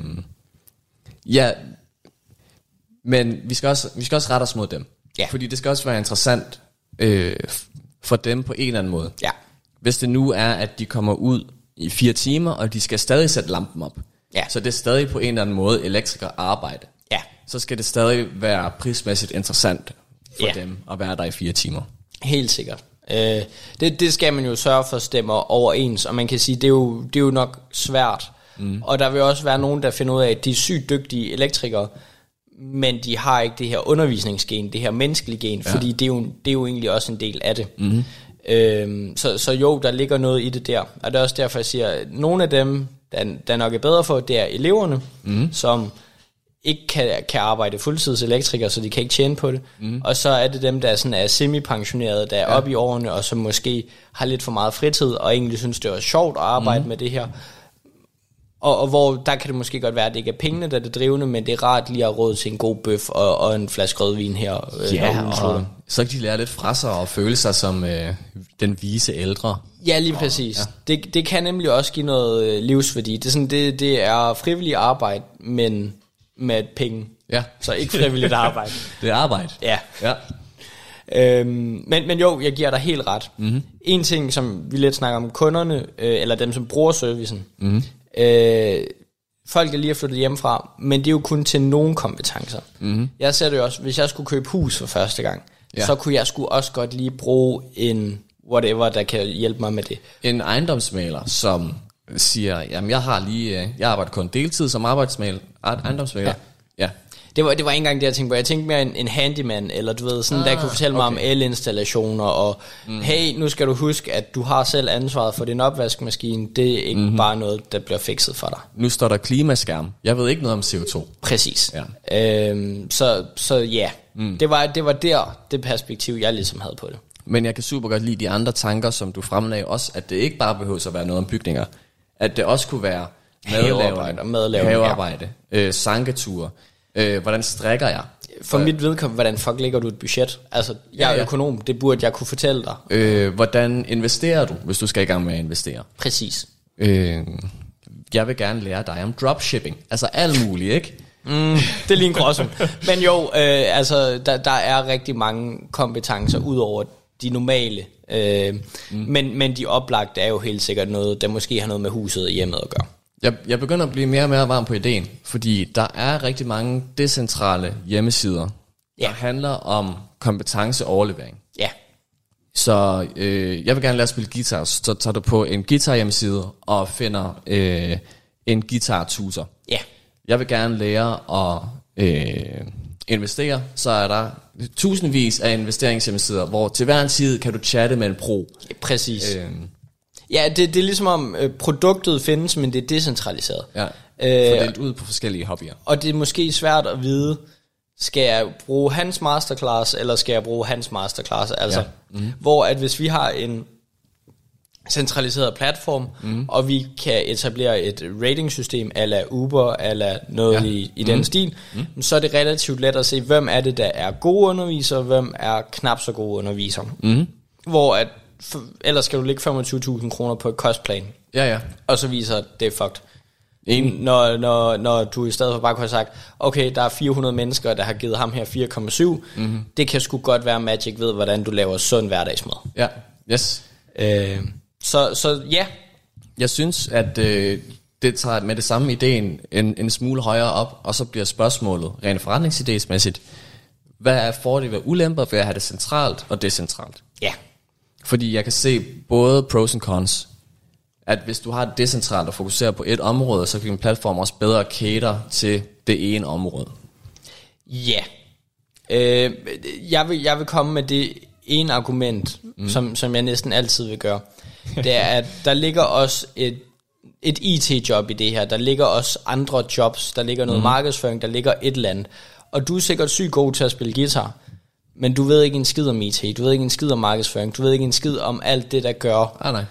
ja, men vi skal, også, vi skal også rette os mod dem. Ja. Fordi det skal også være interessant øh, for dem på en eller anden måde. Ja. Hvis det nu er, at de kommer ud i fire timer, og de skal stadig sætte lampen op. Ja. Så det er stadig på en eller anden måde elektriker arbejde. Så skal det stadig være prismæssigt interessant for Ja. dem at være der i fire timer. Helt sikkert. Øh, det, det skal man jo sørge for stemmer overens, og man kan sige, det er jo, det er jo nok svært. Mm. Og der vil også være nogen, der finder ud af, at de er sygt dygtige elektrikere, men de har ikke det her undervisningsgen, det her menneskelige gen, ja. fordi det er, jo, det er jo egentlig også en del af det. Mm. Øhm, så, så jo, der ligger noget i det der. Og det er også derfor, jeg siger, at nogle af dem, der, der nok er bedre for, det er eleverne, mm. som ikke kan, kan arbejde fuldtids elektriker, så de kan ikke tjene på det. Mm. Og så er det dem, der sådan er semi-pensionerede, der er ja. oppe i årene, og som måske har lidt for meget fritid, og egentlig synes, det er sjovt at arbejde mm. med det her. Og, og hvor der kan det måske godt være, at det ikke er pengene, der er det drivende, men det er rart lige at råd til en god bøf og, og en flaske rødvin her. øh, slutter. og så kan de lære lidt fra sig og føle sig som øh, den vise ældre. Ja, lige præcis. Ja. Det, det kan nemlig også give noget øh, livsværdi. Det er, sådan, det, det er frivillig arbejde, men med penge. Ja. Så ikke frivilligt arbejde. [laughs] Det er arbejde. Ja. Ja. Øhm, men, men jo, jeg giver dig helt ret. Mm-hmm. En ting, som vi lidt snakker om kunderne, øh, eller dem, som bruger servicen. Mm-hmm. Øh, folk er lige flyttet hjemmefra, men det er jo kun til nogle kompetencer. Mm-hmm. Jeg ser det jo også, hvis jeg skulle købe hus for første gang, Ja. så kunne jeg sgu også godt lige bruge en whatever, der kan hjælpe mig med det. En ejendomsmaler, som siger, jamen jeg har lige, øh, jeg arbejder kun deltid som arbejdsmaler, ejendomsmaler. Ja. ja. Det var, det var ikke engang det, jeg tænkte på. Jeg tænkte mere en, en handyman, eller du ved, sådan, ah, der kunne fortælle mig okay. om elinstallationer, og mm. hey, nu skal du huske, at du har selv ansvaret for din opvaskemaskine. Det er ikke mm-hmm. bare noget, der bliver fikset for dig. Nu står der klimaskærm. Jeg ved ikke noget om CO2. Præcis. Ja. Øhm, så, så ja, mm. det, var, det var der, det perspektiv, jeg ligesom havde på det. Men jeg kan super godt lide de andre tanker, som du fremlagde også, at det ikke bare behøver at være noget om bygninger. At det også kunne være Havearbejde og madlavning, ja. havearbejde øh, sanketure, øh, hvordan strikker jeg, For mit vedkommende, hvordan fuck lægger du et budget? Altså, jeg Ja, er ja. økonom, det burde jeg kunne fortælle dig. øh, hvordan investerer du, hvis du skal i gang med at investere. Præcis. Øh, jeg vil gerne lære dig om dropshipping, altså alt muligt, ikke? Mm, det er lige en gråzone. [laughs] Men jo, øh, altså, der, der er rigtig mange kompetencer ud over de normale. Øh, mm. men, men de oplagte er jo helt sikkert noget, der måske har noget med huset og hjemmet at gøre. Jeg, jeg begynder at blive mere og mere varm på ideen, fordi der er rigtig mange decentrale hjemmesider, Ja. der handler om kompetenceoverlevering. Ja, Så øh, jeg vil gerne lære at spille guitar, så tager du på en guitar hjemmeside og finder øh, en guitar tutor. ja, Jeg vil gerne lære at øh, investere, så er der tusindvis af investeringshjemmesider, hvor til hver en tid kan du chatte med en pro. præcis. Øh. Øh, Ja, det, det er ligesom om øh, produktet findes, men det er decentraliseret. ja, Øh, fordelt ud på forskellige hobbyer. Og det er måske svært at vide, skal jeg bruge hans masterclass, eller skal jeg bruge hans masterclass? Altså, ja. mm-hmm. hvor at hvis vi har en centraliseret platform, mm. og vi kan etablere et ratingsystem ala Uber, ala noget ja. i, i den Mhm. stil, mm. så er det relativt let at se, hvem er det, der er gode undervisere, hvem er knap så gode undervisere. Mm. Hvor at, for, ellers skal du lægge 25.000 kroner på et kostplan, Ja, ja. og så viser at det er fucked. En, Når, når, når du i stedet for bare kunne have sagt, okay, der er 400 mennesker, der har givet ham her 4,7, mm-hmm. det kan sgu godt være, Magic ved, hvordan du laver sund hverdagsmad. ja, yes. Øh, så, så ja, Jeg synes, at øh, det tager med det samme ideen en, en smule højere op, og så bliver spørgsmålet rent forretningsidésmæssigt, hvad er fordele og ulemper ved at have det centralt og decentralt? ja, Fordi jeg kan se både pros and cons. at hvis du har det decentralt og fokuserer på et område, så kan din platform også bedre cater til det ene område. Ja. Øh, jeg, vil, jeg vil komme med det ene argument, mm. som, som jeg næsten altid vil gøre. [laughs] Det er, at der ligger også et, et IT-job i det her. Der ligger også andre jobs. Der ligger noget mm. markedsføring. Der ligger et eller andet. Og du er sikkert sygt god til at spille guitar. Men du ved ikke en skid om IT. Du ved ikke en skid om markedsføring. Du ved ikke en skid om alt det, der gør Ah, nej.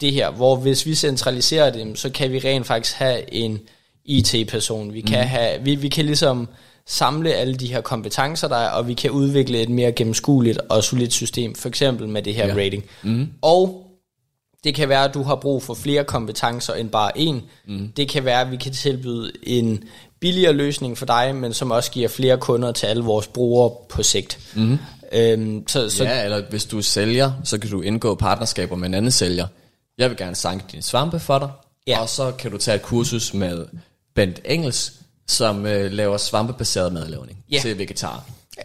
det her, hvor hvis vi centraliserer dem, så kan vi rent faktisk have en IT-person. Vi kan, have, vi, vi kan ligesom samle alle de her kompetencer, der er, og vi kan udvikle et mere gennemskueligt og solidt system, for eksempel med det her ja. rating. Mm. Og det kan være, at du har brug for flere kompetencer end bare én. Mm. Det kan være, at vi kan tilbyde en billigere løsning for dig, men som også giver flere kunder til alle vores brugere på sigt. Mm. Øhm, så, så Ja, eller hvis du er sælger, så kan du indgå partnerskaber med en anden sælger. Jeg vil gerne sanke din svampe for dig, Ja. og så kan du tage et kursus med Bent Engels, som øh, laver svampebaseret madlavning Ja. til vegetarer.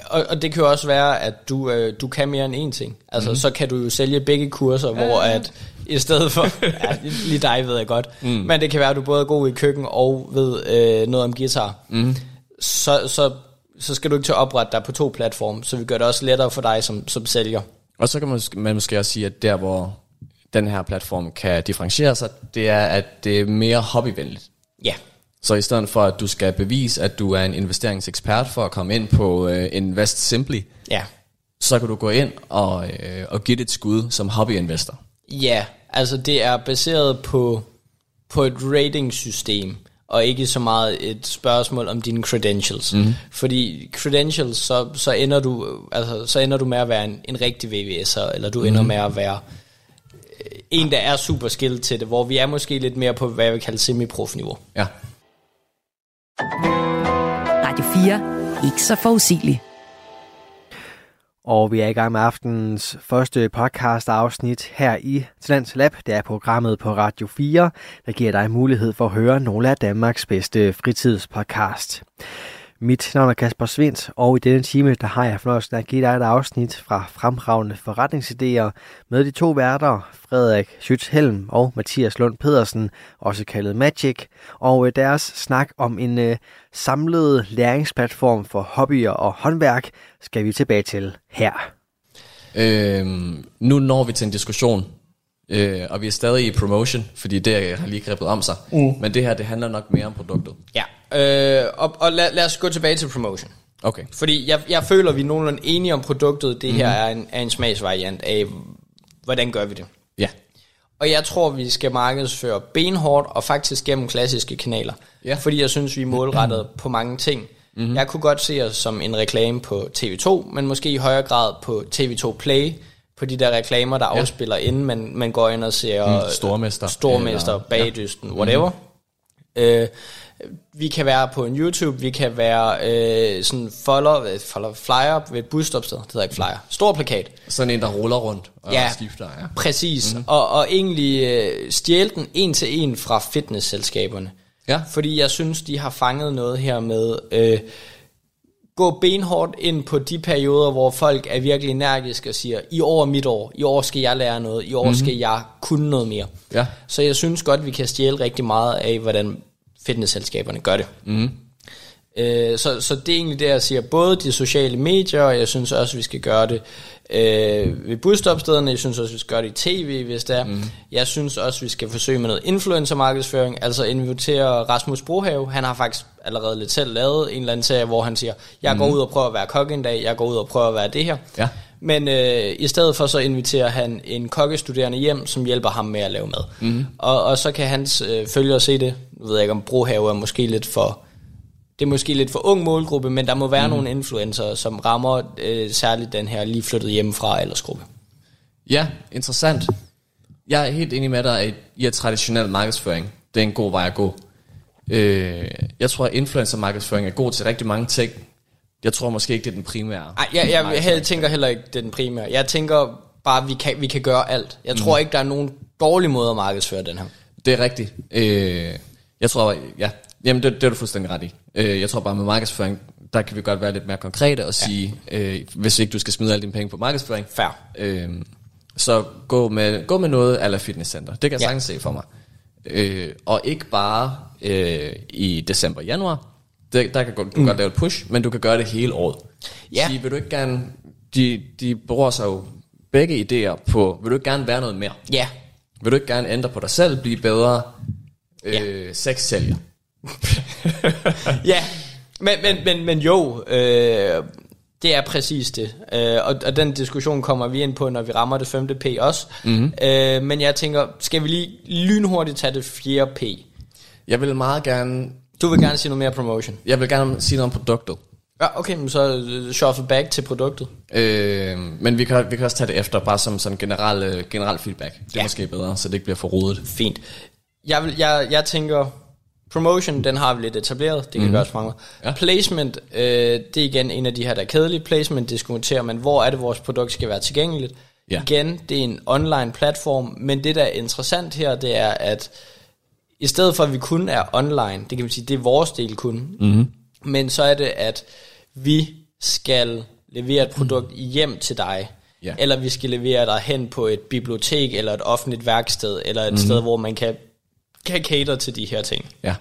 Og, og det kan jo også være, at du, øh, du kan mere end én ting. Altså, mm. så kan du jo sælge begge kurser, ja. hvor at i stedet for... [laughs] ja, lige dig ved jeg godt. Mm. Men det kan være, at du både er god i køkken og ved øh, noget om guitar. Mm. Så, så, så skal du ikke til at oprette dig på to platforme, så vi gør det også lettere for dig som, som sælger. Og så kan man, man måske også sige, at der hvor den her platform kan differentiere sig, det er, at det er mere hobbyvenligt. Ja, Så i stedet for, at du skal bevise, at du er en investeringsekspert for at komme ind på øh, Invest Simply, ja. så kan du gå ind og, øh, og give det et skud som hobbyinvestor. Ja, altså det er baseret på, på et ratingsystem, og ikke så meget et spørgsmål om dine credentials. Mm. Fordi credentials, så, så, ender du, altså, så ender du med at være en, en rigtig VVS'er, eller du mm. ender med at være øh, en, der er super skilled til det, hvor vi er måske lidt mere på, hvad jeg vil kalde semi-prof-niveau. Ja. Radio 4. Ikke så forudsigelig. Og vi er i gang med aftenens første podcast afsnit her i Talents Lab. Det er programmet på Radio 4, der giver dig mulighed for at høre nogle af Danmarks bedste fritidspodcast. Mit navn er Kasper Svindt, og i denne time der har jeg fornøjelsen at give dig et afsnit fra fremragende forretningsidéer med de to værter, Frederik Schütz-Helm og Mathias Lund Pedersen, også kaldet Magic, og øh, deres snak om en øh, samlet læringsplatform for hobbyer og håndværk skal vi tilbage til her. Øhm, nu når vi til en diskussion, øh, og vi er stadig i promotion, fordi det har lige grebet om sig. Mm. Men det her, det handler nok mere om produktet. Ja, øh, og, og lad, lad os gå tilbage til promotion. Okay. Fordi jeg, jeg føler, vi er nogenlunde enige om produktet. Det her er en, er en smagsvariant af, hvordan gør vi det. Ja. Og jeg tror, vi skal markedsføre benhårdt og faktisk gennem klassiske kanaler. Ja. Fordi jeg synes, vi er målrettet [clears throat] på mange ting. Mm-hmm. Jeg kunne godt se os som en reklame på TV2, men måske i højere grad på TV2 Play, på de der reklamer, der ja. afspiller, inden man, man går ind og ser Mm, Stormester. Stormester, Eller- Bagdysten, ja. whatever. Mm-hmm. Øh, vi kan være på en YouTube, vi kan være øh, sådan follow, øh, follow, flyer ved et busstopsted, det hedder ikke flyer, stor plakat. Sådan en, der ruller rundt og Ja. skifter. Ja. Præcis, mm-hmm. og, og egentlig øh, stjæle den en til en fra fitnessselskaberne. Ja. Fordi jeg synes, de har fanget noget her med, øh, gå benhårdt ind på de perioder, hvor folk er virkelig energiske og siger, i år er mit år, i år skal jeg lære noget, i år mm-hmm. skal jeg kunne noget mere. Ja. Så jeg synes godt, vi kan stjæle rigtig meget af, hvordan fitnessselskaberne gør det. Mm. Øh, så, så det er egentlig det, jeg siger. Både de sociale medier, og jeg synes også, vi skal gøre det øh, ved busstopstederne. Jeg synes også, vi skal gøre det i tv, hvis det er. Mm. Jeg synes også, vi skal forsøge med noget influencer-markedsføring. Altså invitere Rasmus Brohave. Han har faktisk allerede lidt selv lavet en eller anden serie, hvor han siger, jeg går ud og prøver at være kok en dag, jeg går ud og prøver at være det her. Ja. Men øh, i stedet for så inviterer han en kokkestuderende hjem, som hjælper ham med at lave mad. Mm. Og, og så kan hans øh, følgere se det. Nu ved jeg ikke, om Brohave er måske lidt for... Det er måske lidt for ung målgruppe, men der må være mm. nogle influencer, som rammer øh, særligt den her lige flyttet hjemmefra aldersgruppe. Ja, interessant. Jeg er helt enig med dig at i, at traditionel markedsføring, det er en god vej at gå. Øh, jeg tror, at influencer markedsføring er god til rigtig mange ting. Jeg tror måske ikke, det er den primære. Ej, jeg, jeg, jeg tænker heller ikke, det er den primære. Jeg tænker bare, at vi kan, vi kan gøre alt. Jeg tror ikke, der er nogen dårlig måde at markedsføre den her. Det er rigtigt. Øh, jeg tror, ja, jamen det, det er du fuldstændig ret i. Øh, jeg tror bare med markedsføring, der kan vi godt være lidt mere konkrete og sige, øh, hvis ikke du skal smide alle dine penge på markedsføring, Fair. øh, Så gå med, gå med noget ala fitnesscenter. Det kan jeg Ja. sagtens se for mig. Øh, og ikke bare øh, i december, januar. Det, der kan du mm. godt lave et push, men du kan gøre det hele året. Ja. Sige, vil du ikke gerne, de, de bruger sig jo begge idéer på, vil du ikke gerne være noget mere? Ja, Vil du ikke gerne ændre på dig selv, blive bedre øh, Ja. sexsælger? [laughs] ja. Men, men, men, men jo, øh, det er præcis det. Øh, og, og den diskussion kommer vi ind på, når vi rammer det femte P også. Mm-hmm. Øh, men jeg tænker, skal vi lige lynhurtigt tage det fjerde P? Jeg vil meget gerne, Du vil gerne sige noget mere promotion. jeg vil gerne sige noget om produktet. Ja, okay, men så øh, shuffle back til produktet. Øh, men vi kan, vi kan også tage det efter, bare som sådan general, øh, general feedback. Det er Ja. måske bedre, så det ikke bliver for rodet. Fint. Jeg, vil, jeg, jeg tænker, promotion, den har vi lidt etableret, det kan mm-hmm. gøres fremover. Ja. Placement, øh, det er igen en af de her, der er kedelige. Placement diskuterer man, hvor er det, vores produkt skal være tilgængeligt. Ja. Igen, det er en online platform, men det, der er interessant her, det er, at i stedet for, at vi kun er online, det kan man sige, det er vores del kun, mm-hmm. men så er det, at vi skal levere et produkt hjem til dig, Ja. eller vi skal levere dig hen på et bibliotek, eller et offentligt værksted, eller et mm-hmm. sted, hvor man kan, kan cater til de her ting. Ja.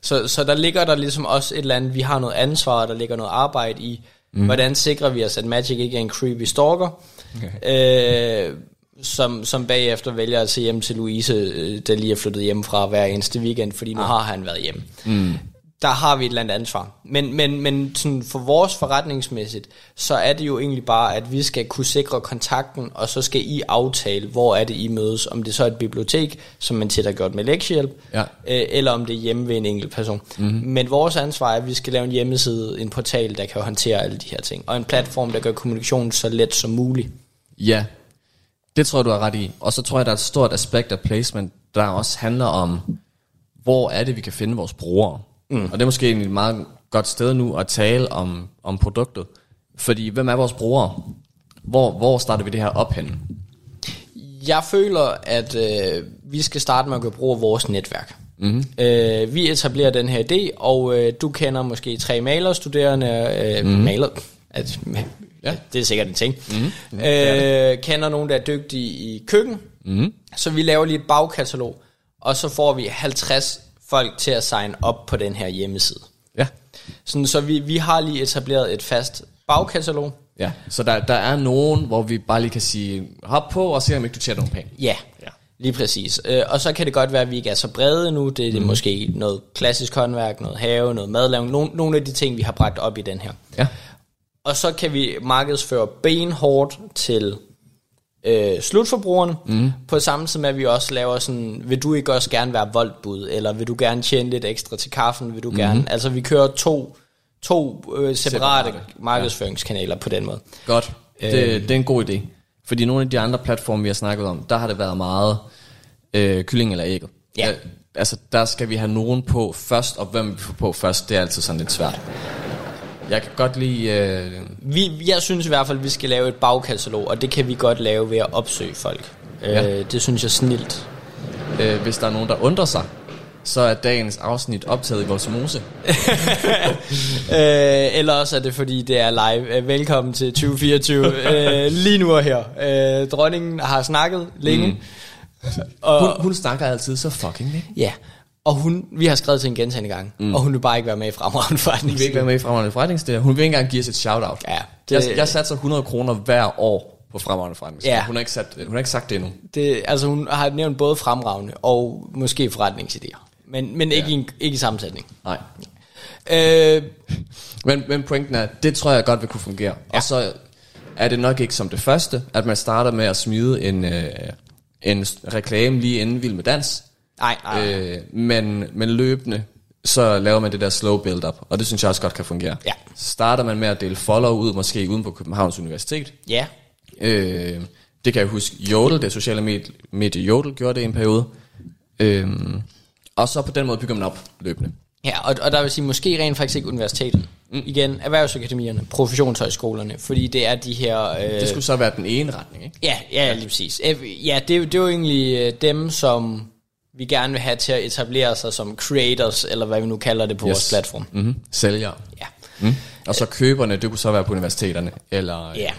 Så, så der ligger der ligesom også et eller andet, vi har noget ansvar, der ligger noget arbejde i, mm. hvordan sikrer vi os, at Magic ikke er en creepy stalker, okay. øh, som, som bagefter vælger at se hjem til Louise, øh, der lige er flyttet hjem fra hver eneste weekend, fordi nu ah. har han været hjemme. Mm. Der har vi et eller andet ansvar. Men, men, men sådan for vores forretningsmæssigt, så er det jo egentlig bare, at vi skal kunne sikre kontakten, og så skal I aftale, hvor er det I mødes. Om det så er et bibliotek, som man tit har gjort med lektiehjælp, Ja. øh, eller om det er hjemme ved en enkelt person. Mm-hmm. Men vores ansvar er, at vi skal lave en hjemmeside, en portal, der kan håndtere alle de her ting, og en platform, der gør kommunikationen så let som muligt. Ja, det tror jeg, du har ret i. Og så tror jeg, der er et stort aspekt af placement, der også handler om, hvor er det, vi kan finde vores brugere. Mm. Og det er måske egentlig et meget godt sted nu at tale om, om produktet. Fordi, hvem er vores brugere? Hvor, hvor starter vi det her op hen? Jeg føler, at øh, vi skal starte med at gøre brug af vores netværk. Mm-hmm. Øh, vi etablerer den her idé, og øh, du kender måske tre malerstuderende, øh, mm-hmm. maler, at, ja. det er sikkert en ting, mm-hmm. øh, kender nogen, der er dygtige i køkken, mm-hmm. så vi laver lige et bagkatalog, og så får vi 50 folk til at sign op på den her hjemmeside. Ja. Sådan, så vi, vi har lige etableret et fast bagkatalog. Ja, så der, der er nogen, hvor vi bare lige kan sige, hop på og se, om ikke du tjener nogle penge. Ja, Ja. lige præcis. Øh, og så kan det godt være, at vi ikke er så brede nu. Det er mm. måske noget klassisk håndværk, noget have, noget madlavning. Nogle, nogle af de ting, vi har bragt op i den her. Ja. Og så kan vi markedsføre benhårdt til øh, slutforbrugerne, mm. på samme tid med, at vi også laver sådan, vil du ikke også gerne være voldbud, eller vil du gerne tjene lidt ekstra til kaffen, vil du mm. gerne, altså vi kører to, to øh, separate, Separate, markedsføringskanaler på den måde. Godt. Det, det er en god idé. Fordi nogle af de andre platforme, vi har snakket om, der har det været meget øh, kylling eller ægget. Ja. Øh, altså, der skal vi have nogen på først, og hvem vi får på først, det er altid sådan lidt svært. Jeg kan godt lide... Øh, Vi, jeg synes i hvert fald, at vi skal lave et bagkatalog, og det kan vi godt lave ved at opsøge folk. Ja. Ja. Øh, det synes jeg snilt. øh, hvis der er nogen, der undrer sig, så er dagens afsnit optaget i Volsmose. [laughs] Øh, eller også er det, fordi det er live. Øh, velkommen til 2024. øh, [laughs] lige nu og her. Øh, dronningen har snakket længe. Mm. Og, Hun, hun snakker altid så fucking lidt. ja, og hun, vi har skrevet til en gentagende gang, mm. og hun vil bare ikke være med i fremragende forretning. Hun vil ikke være med i Fremragende Forretningsdag. Hun vil ikke engang give os et shout-out. Ja, Det... Jeg, jeg satser 100 kroner hver år på Fremragende Forretningsdag. Ja. Hun, har ikke sat, hun har ikke sagt det endnu. Det, altså hun har nævnt både fremragende og måske forretningsidéer. Men, men ikke, Ja. i en, ikke i sammensætning. Nej. Øh, Men, men pointen er, det tror jeg godt vil kunne fungere. Ja. Og så er det nok ikke som det første, at man starter med at smide en, øh, en reklame lige inden Vild med Dans. Nej, nej. Øh, men, men løbende, så laver man det der slow build-up, og det synes jeg også godt kan fungere. Ja. Starter man med at dele follow ud, måske uden på Københavns Universitet. ja, Øh, det kan jeg huske, Jodel, det sociale medie, medie Jodel, gjorde det i en periode. Øh, og så på den måde bygger man op løbende. Ja, og, og der vil sige, måske rent faktisk ikke universitetet. Mm. Igen, erhvervsakademierne, professionshøjskolerne, fordi det er de her... Øh, Det skulle så være den ene retning, ikke? Ja, ja, lige præcis. Ja, det, er jo- det er jo egentlig øh, dem, som vi gerne vil have til at etablere sig som creators, eller hvad vi nu kalder det på yes. vores platform. Mm-hmm. Sælgere. Ja, Mm. Og så køberne, det kunne så være på universiteterne, eller ja,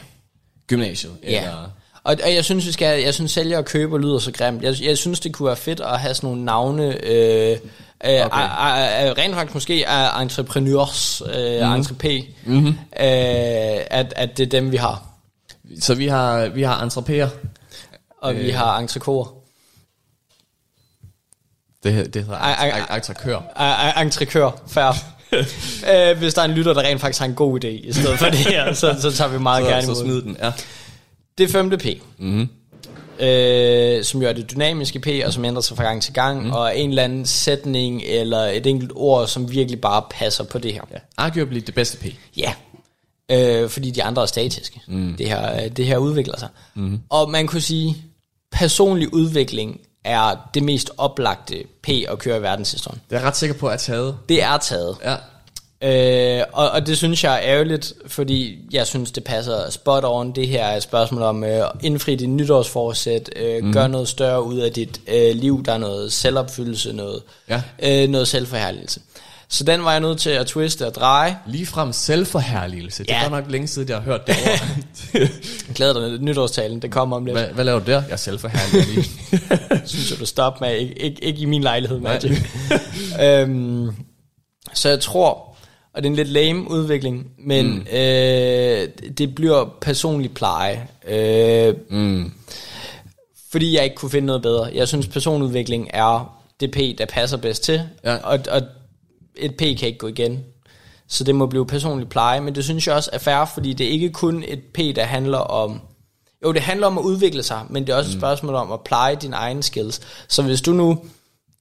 gymnasiet, ja. eller... Og, og jeg synes, vi skal, jeg synes, sælger og køber lyder så grimt. Jeg, jeg synes, det kunne være fedt at have sådan nogle navne, øh, okay. øh, øh, rent faktisk måske er entrepreneurs, øh, mm. entrepé, mm-hmm. øh, at, at det er dem, vi har. Så vi har, vi har entrepéer. Og øh. vi har entrecôer. Det, det hedder entrekør. Entrekør, fair. [laughs] øh, hvis der er en lytter, der rent faktisk har en god idé, i stedet for det her, så, så tager vi meget så, gerne imod. Så smid den, ja. Det femte P. Mm-hmm. Øh, som jo er det dynamiske P, og som ændrer sig fra gang til gang, mm. og en eller anden sætning, eller et enkelt ord, som virkelig bare passer på det her. Ja. Arguably det bedste P. Ja, øh, fordi de andre er statiske. Mm. Det, her, det her udvikler sig. Mm. Og man kunne sige, personlig udvikling er det mest oplagte P at køre i verdenshistorien. Det er jeg ret sikker på at taget. Det er taget. Ja. Øh, og, og det synes jeg er ærgerligt, fordi jeg synes, det passer spot on. Det her er et spørgsmål om øh, indfri dit nytårsforsæt, øh, mm. gør noget større ud af dit øh, liv, der er noget selvopfyldelse, noget, ja. øh, noget selvforherligelse. Så den var jeg nødt til at twiste og dreje. Lige frem selvforherligelse. Det er nok længe siden, jeg har hørt det ord. [laughs] glæder dig, nytårstalen, det kommer om lidt. Hvad, hvad laver du der? Jeg er selvforherlig [laughs] Synes jeg, du stopper med. Ikke, ikke, ikke i min lejlighed, Magic. [laughs] øhm, så jeg tror, og det er en lidt lame udvikling, men mm. øh, det bliver personlig pleje. Øh, mm. Fordi jeg ikke kunne finde noget bedre. Jeg synes, personudvikling er det P, der passer bedst til, ja. og, og et P kan ikke gå igen. Så det må blive personlig pleje, men det synes jeg også er fair, fordi det er ikke kun et P, der handler om... Jo, det handler om at udvikle sig, men det er også mm. et spørgsmål om at pleje dine egne skills. Så hvis du nu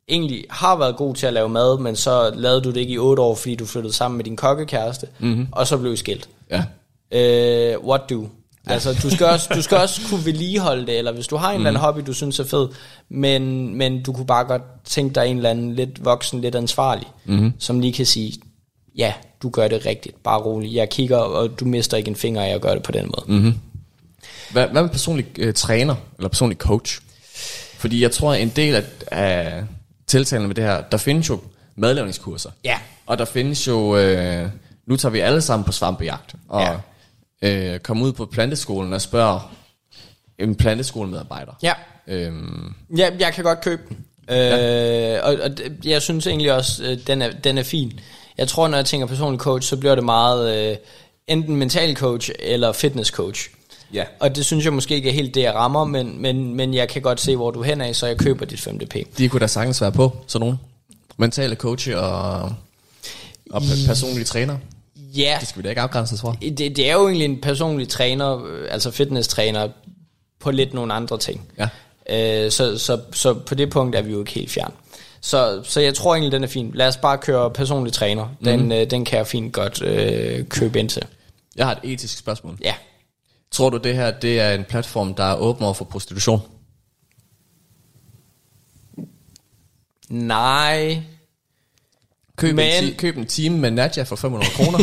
egentlig har været god til at lave mad, men så lavede du det ikke i otte år, fordi du flyttede sammen med din kokkekæreste, mm-hmm. og så blev I skilt. Ja. Øh, what do? Ja. Altså, du skal, også, du skal også kunne vedligeholde det, eller hvis du har en mm. eller anden mhm. hobby, du synes er fed, men, men du kunne bare godt tænke dig en eller anden lidt voksen, lidt ansvarlig, mm. som lige kan sige, ja, du gør det rigtigt, bare rolig. Jeg kigger, og du mister ikke en finger af at gøre det på den måde. Mm-hmm. Hvad, hvad med personlig øh, træner, eller personlig coach? Fordi jeg tror, en del af, af tiltalen med det her, der findes jo madlavningskurser. Ja. Og der findes jo, øh, nu tager vi alle sammen på svampejagt, og ja. Øh, kommer ud på planteskolen og spørger en planteskolemedarbejder. Ja. Øhm. ja, jeg kan godt købe den. Ja. Øh, og, og jeg synes egentlig også, øh, den er, den er fin. Jeg tror, når jeg tænker personlig coach, så bliver det meget øh, enten mental coach eller fitness coach. Ja. Og det synes jeg måske ikke er helt det, jeg rammer, men, men, men jeg kan godt se, hvor du hen af, så jeg køber dit 5DP. De kunne da sagtens være på, sådan nogen. Mentale coach og, og personlige træner. Ja. Det skal vi da ikke afgrænse for. Det, det er jo egentlig en personlig træner, altså fitness-træner, på lidt nogle andre ting. Ja. Øh, så, så, så på det punkt er vi jo ikke helt fjern. Så, så jeg tror egentlig, den er fin. Lad os bare køre personlig træner. Den, mm. øh, den kan jeg fint godt øh, købe ind til. Jeg har et etisk spørgsmål. Ja. Tror du, det her det er en platform, der er åben over for prostitution? Nej. Køb, Men... en, ti- køb en time med Nadja for 500 kroner.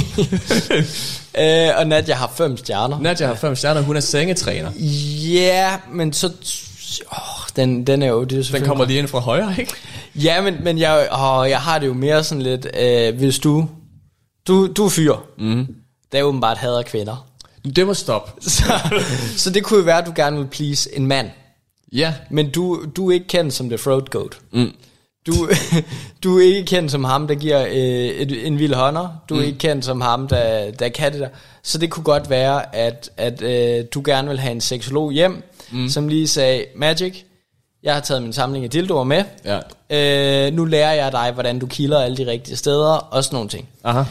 [laughs] øh, og Nadja har fem stjerner. Nadja har fem stjerner, hun er sengetræner. Ja, men så... Oh, den, den er jo... Det er den kommer lige ind fra højre, ikke? Ja, men, men jeg, oh, jeg har det jo mere sådan lidt... Øh, hvis du... Du, du er fyr. Mm. Der er åbenbart hader kvinder. Det må stoppe. [laughs] så, så det kunne jo være, at du gerne vil please en mand. Ja. Men du, du er ikke kendt som The Throat Goat. Mm. Du, [laughs] du er ikke kendt som ham, der giver øh, et, en vild hånder. Du er mm. ikke kendt som ham, der, der kan det der. Så det kunne godt være, at, at øh, du gerne vil have en seksolog hjem, mm. som lige sagde, Magic, jeg har taget min samling af dildoer med. Ja. Øh, nu lærer jeg dig, hvordan du kilder alle de rigtige steder, og sådan nogle ting. Aha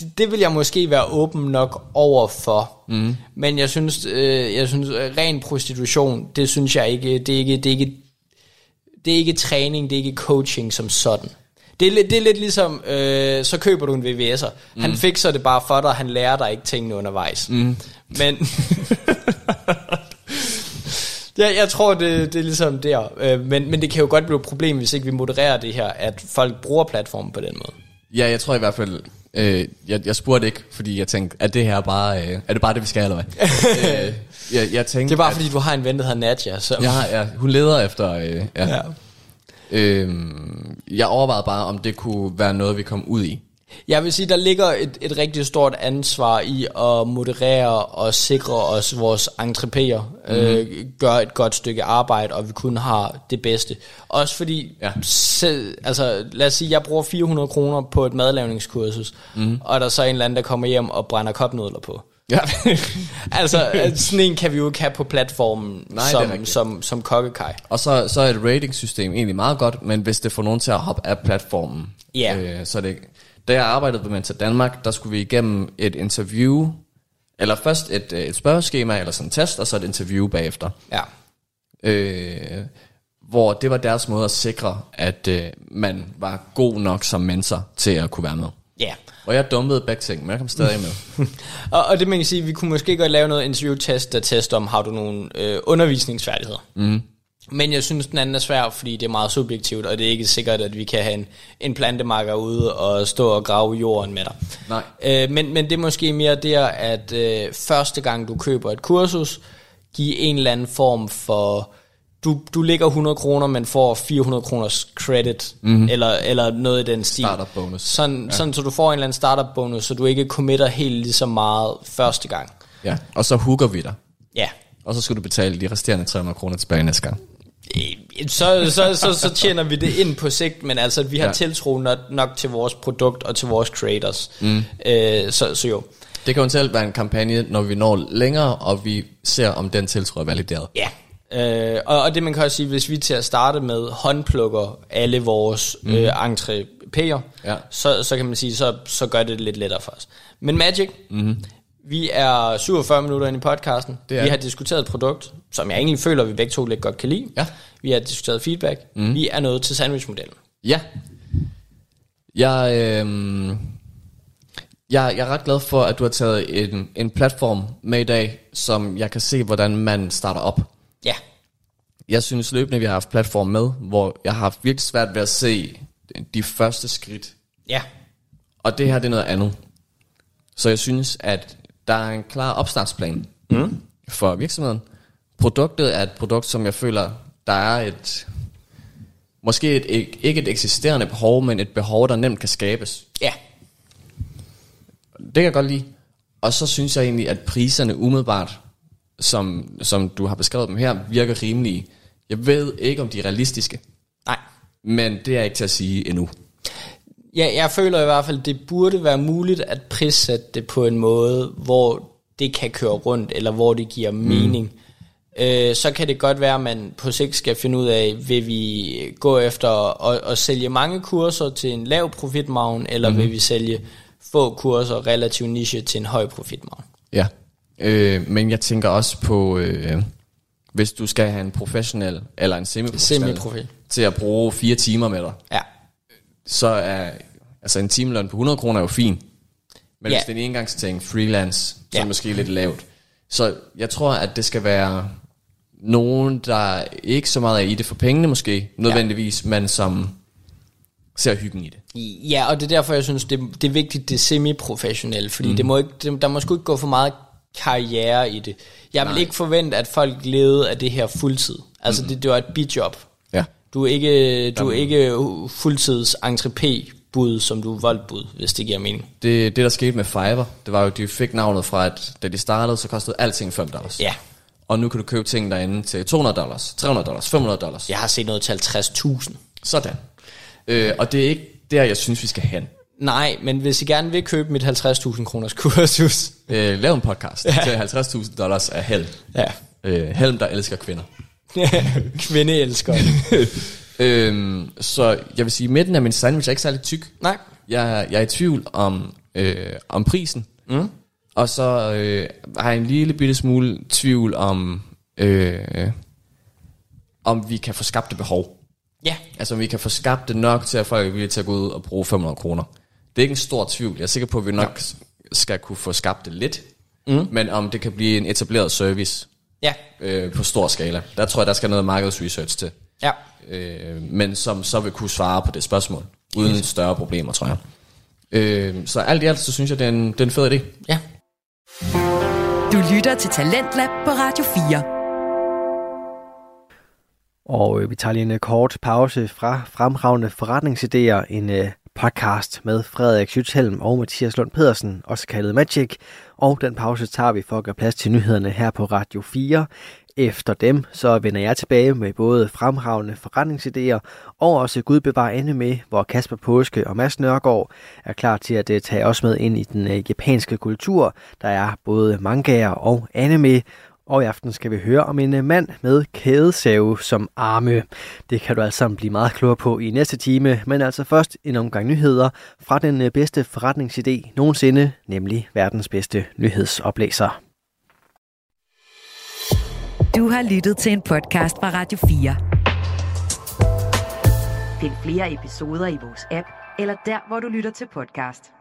det, det vil jeg måske være åben nok over for. Mm. Men jeg synes, øh, jeg synes øh, ren prostitution, det synes jeg ikke, det er ikke, det er ikke, det er ikke træning, det er ikke coaching som sådan. Det er, det er lidt ligesom, øh, så køber du en VVS'er. Mm. Han fikser det bare for dig, han lærer dig ikke tingene undervejs. Mm. Men... [laughs] ja, jeg tror, det, det er ligesom der. Øh, men, men det kan jo godt blive et problem, hvis ikke vi modererer det her, at folk bruger platformen på den måde. Ja, jeg tror i hvert fald, Øh, jeg, jeg spurgte ikke, fordi jeg tænkte, er det her bare, øh, er det bare det, vi skal, eller hvad? [laughs] øh, jeg, jeg tænkte, det er bare, at, fordi du har en ven, der hedder Nadja. Så. Ja, ja, hun leder efter, øh, ja. ja. Øh, jeg overvejede bare, om det kunne være noget, vi kom ud i. Jeg vil sige, der ligger et, et rigtig stort ansvar i at moderere og sikre os vores entreprenører, mm-hmm. øh, gør et godt stykke arbejde, og vi kun har det bedste. Også fordi, Ja. selv, altså lad os sige, jeg bruger 400 kroner på et madlavningskursus, mm-hmm. og der er så en eller anden, der kommer hjem og brænder kopnudler på. Ja. [laughs] altså, sådan en kan vi jo ikke have på platformen Nej, som, som, som kokkekaj. og så, så er et ratingsystem egentlig meget godt, men hvis det får nogen til at hoppe af platformen, Ja. øh, så er det Da jeg arbejdede på Mentor Danmark, der skulle vi igennem et interview, eller først et, øh, et spørgeskema, eller sådan en test, og så et interview bagefter. Ja. øh, hvor det var deres måde at sikre, at øh, man var god nok som mentor til at kunne være med. Ja. Og jeg dumpede begge ting, men jeg kom stadig med. [laughs] Og, og det man kan sige, vi kunne måske godt lave noget interview-test, der tester om, har du nogle øh, undervisningsfærdigheder. Mm. Men jeg synes, den anden er svær, fordi det er meget subjektivt, og det er ikke sikkert, at vi kan have en, en plantemarker ude og stå og grave jorden med dig. Nej. Øh, men, men det er måske mere der, at øh, første gang du køber et kursus, give en eller anden form for... Du, du lægger 100 kroner, men får 400 kroners credit, mm-hmm. eller, eller noget i den stil. Startup bonus. Sådan, ja. sådan, så du får en eller anden startup bonus, så du ikke committer helt lige så meget første gang. Ja, og så hooker vi dig. Ja. Og så skal du betale de resterende 300 kroner tilbage næste gang. Så, så, så, så tjener vi det ind på sigt, men altså, vi har ja. Tiltro nok, nok til vores produkt og til vores creators. Mm. Øh, så, så jo, Det kan jo selv være en kampagne, når vi når længere, og vi ser, om den tiltro er valideret. ja. Øh, og, og det man kan også sige, hvis vi til at starte med håndplukker alle vores mm. øh, entreprenører, Ja. så, så kan man sige, så, så gør det det lidt lettere for os. Men Magic, mm. Vi er 47 minutter inde i podcasten. Det er vi har diskuteret et produkt, som jeg egentlig føler, vi begge to lidt godt kan lide. Ja. Vi har diskuteret feedback. Mm. Vi er nået til sandwichmodellen. Ja. Jeg, øh, jeg, jeg er ret glad for, at du har taget en, en platform med i dag, som jeg kan se, hvordan man starter op. Ja. Jeg synes løbende, vi har haft platform med, hvor jeg har haft virkelig svært ved at se de første skridt. Ja. Og det her, det er noget andet. Så jeg synes, at der er en klar opstartsplan mm. for virksomheden. Produktet er et produkt, som jeg føler, der er et... Måske et, ikke et eksisterende behov, men et behov, der nemt kan skabes. Ja. Det kan jeg godt lide. Og så synes jeg egentlig, at priserne umiddelbart, som, som du har beskrevet dem her, virker rimelige. Jeg ved ikke, om de er realistiske, Nej. men det er ikke til at sige endnu. Ja, jeg føler i hvert fald, det burde være muligt at prissætte det på en måde, hvor det kan køre rundt, eller hvor det giver mening. Øh, så kan det godt være, at man på sigt skal finde ud af, vil vi gå efter at, at sælge mange kurser til en lav profitmargin, eller mm-hmm. vil vi sælge få kurser relativt niche til en høj profitmargin. Ja, øh, men jeg tænker også på, øh, hvis du skal have en professionel eller en semi-professionel Semi-profil. til at bruge fire timer med dig, Ja. Så er altså en timeløn på 100 kroner er jo fin. Men Ja. hvis det er en engangsting, freelance, så er Ja. det måske lidt lavt. Så jeg tror, at det skal være nogen, der ikke så meget er i det for pengene måske, nødvendigvis, men som ser hyggen i det. Ja, og det er derfor, jeg synes, det, det er vigtigt, det er semi-professionelle, fordi mm. det må ikke, det, der må sgu ikke gå for meget karriere i det. Jeg vil Nej. ikke forvente, at folk levede af det her fuldtid. Altså, mm. det, det var et bidjob. Du er ikke, du er ikke fuldtids bud som du er voldbud, hvis det giver mening. Det, det, der skete med Fiverr, det var jo, de fik navnet fra, at da de startede, så kostede alting 5 dollars. Ja, Og nu kan du købe ting derinde til 200 dollars, 300 dollars, 500 dollars. jeg har set noget til 50.000. Sådan. Øh, og det er ikke der, jeg synes, vi skal hen. Nej, men hvis I gerne vil købe mit 50.000 kroners kursus, Øh, lav en podcast ja. til 50.000 dollars af Helm. ja, Øh, Helm, der elsker kvinder. [laughs] kvinde elsker. [laughs] Øhm, så jeg vil sige, midten af min sandwich er ikke særlig tyk. Nej, Jeg, jeg er i tvivl om, øh, om prisen. Mm. Og så øh, har jeg en lille bitte smule tvivl om, øh, om vi kan få skabt det behov. ja, Altså om vi kan få skabt det nok til, at folk er villige til at gå ud og bruge 500 kroner. Det er ikke en stor tvivl. Jeg er sikker på, at vi nok skal kunne få skabt det lidt. Mm. Men om det kan blive en etableret service ja, øh, på stor skala. Der tror jeg, der skal noget markedsresearch til. ja. Øh, men som så vil kunne svare på det spørgsmål. Uden større problemer, tror jeg. Øh, så alt i alt, så synes jeg, det er en, det er en fed idé. ja. Du lytter til Talentlab på Radio 4. Og øh, vi tager lige en øh, kort pause fra fremragende forretningsidéer, en øh, podcast med Frederik Schüthelm og Mathias Lund Pedersen, også kaldet Magic. Og den pause tager vi for at gøre plads til nyhederne her på Radio 4. Efter dem, så vender jeg tilbage med både fremragende forretningsidéer og også Gud bevarer ende med, hvor Kasper Påske og Mads Nørgaard er klar til at øh, tage os med ind i den øh, japanske kultur. Der er både mangaer og anime, og i aften skal vi høre om en øh, mand med kædesave som arme. Det kan du altså blive meget klogere på i næste time, men altså først en omgang nyheder fra den bedste forretningsidé nogensinde, nemlig verdens bedste nyhedsoplæser. Du har lyttet til en podcast fra Radio 4. Find flere episoder i vores app, eller der, hvor du lytter til podcast.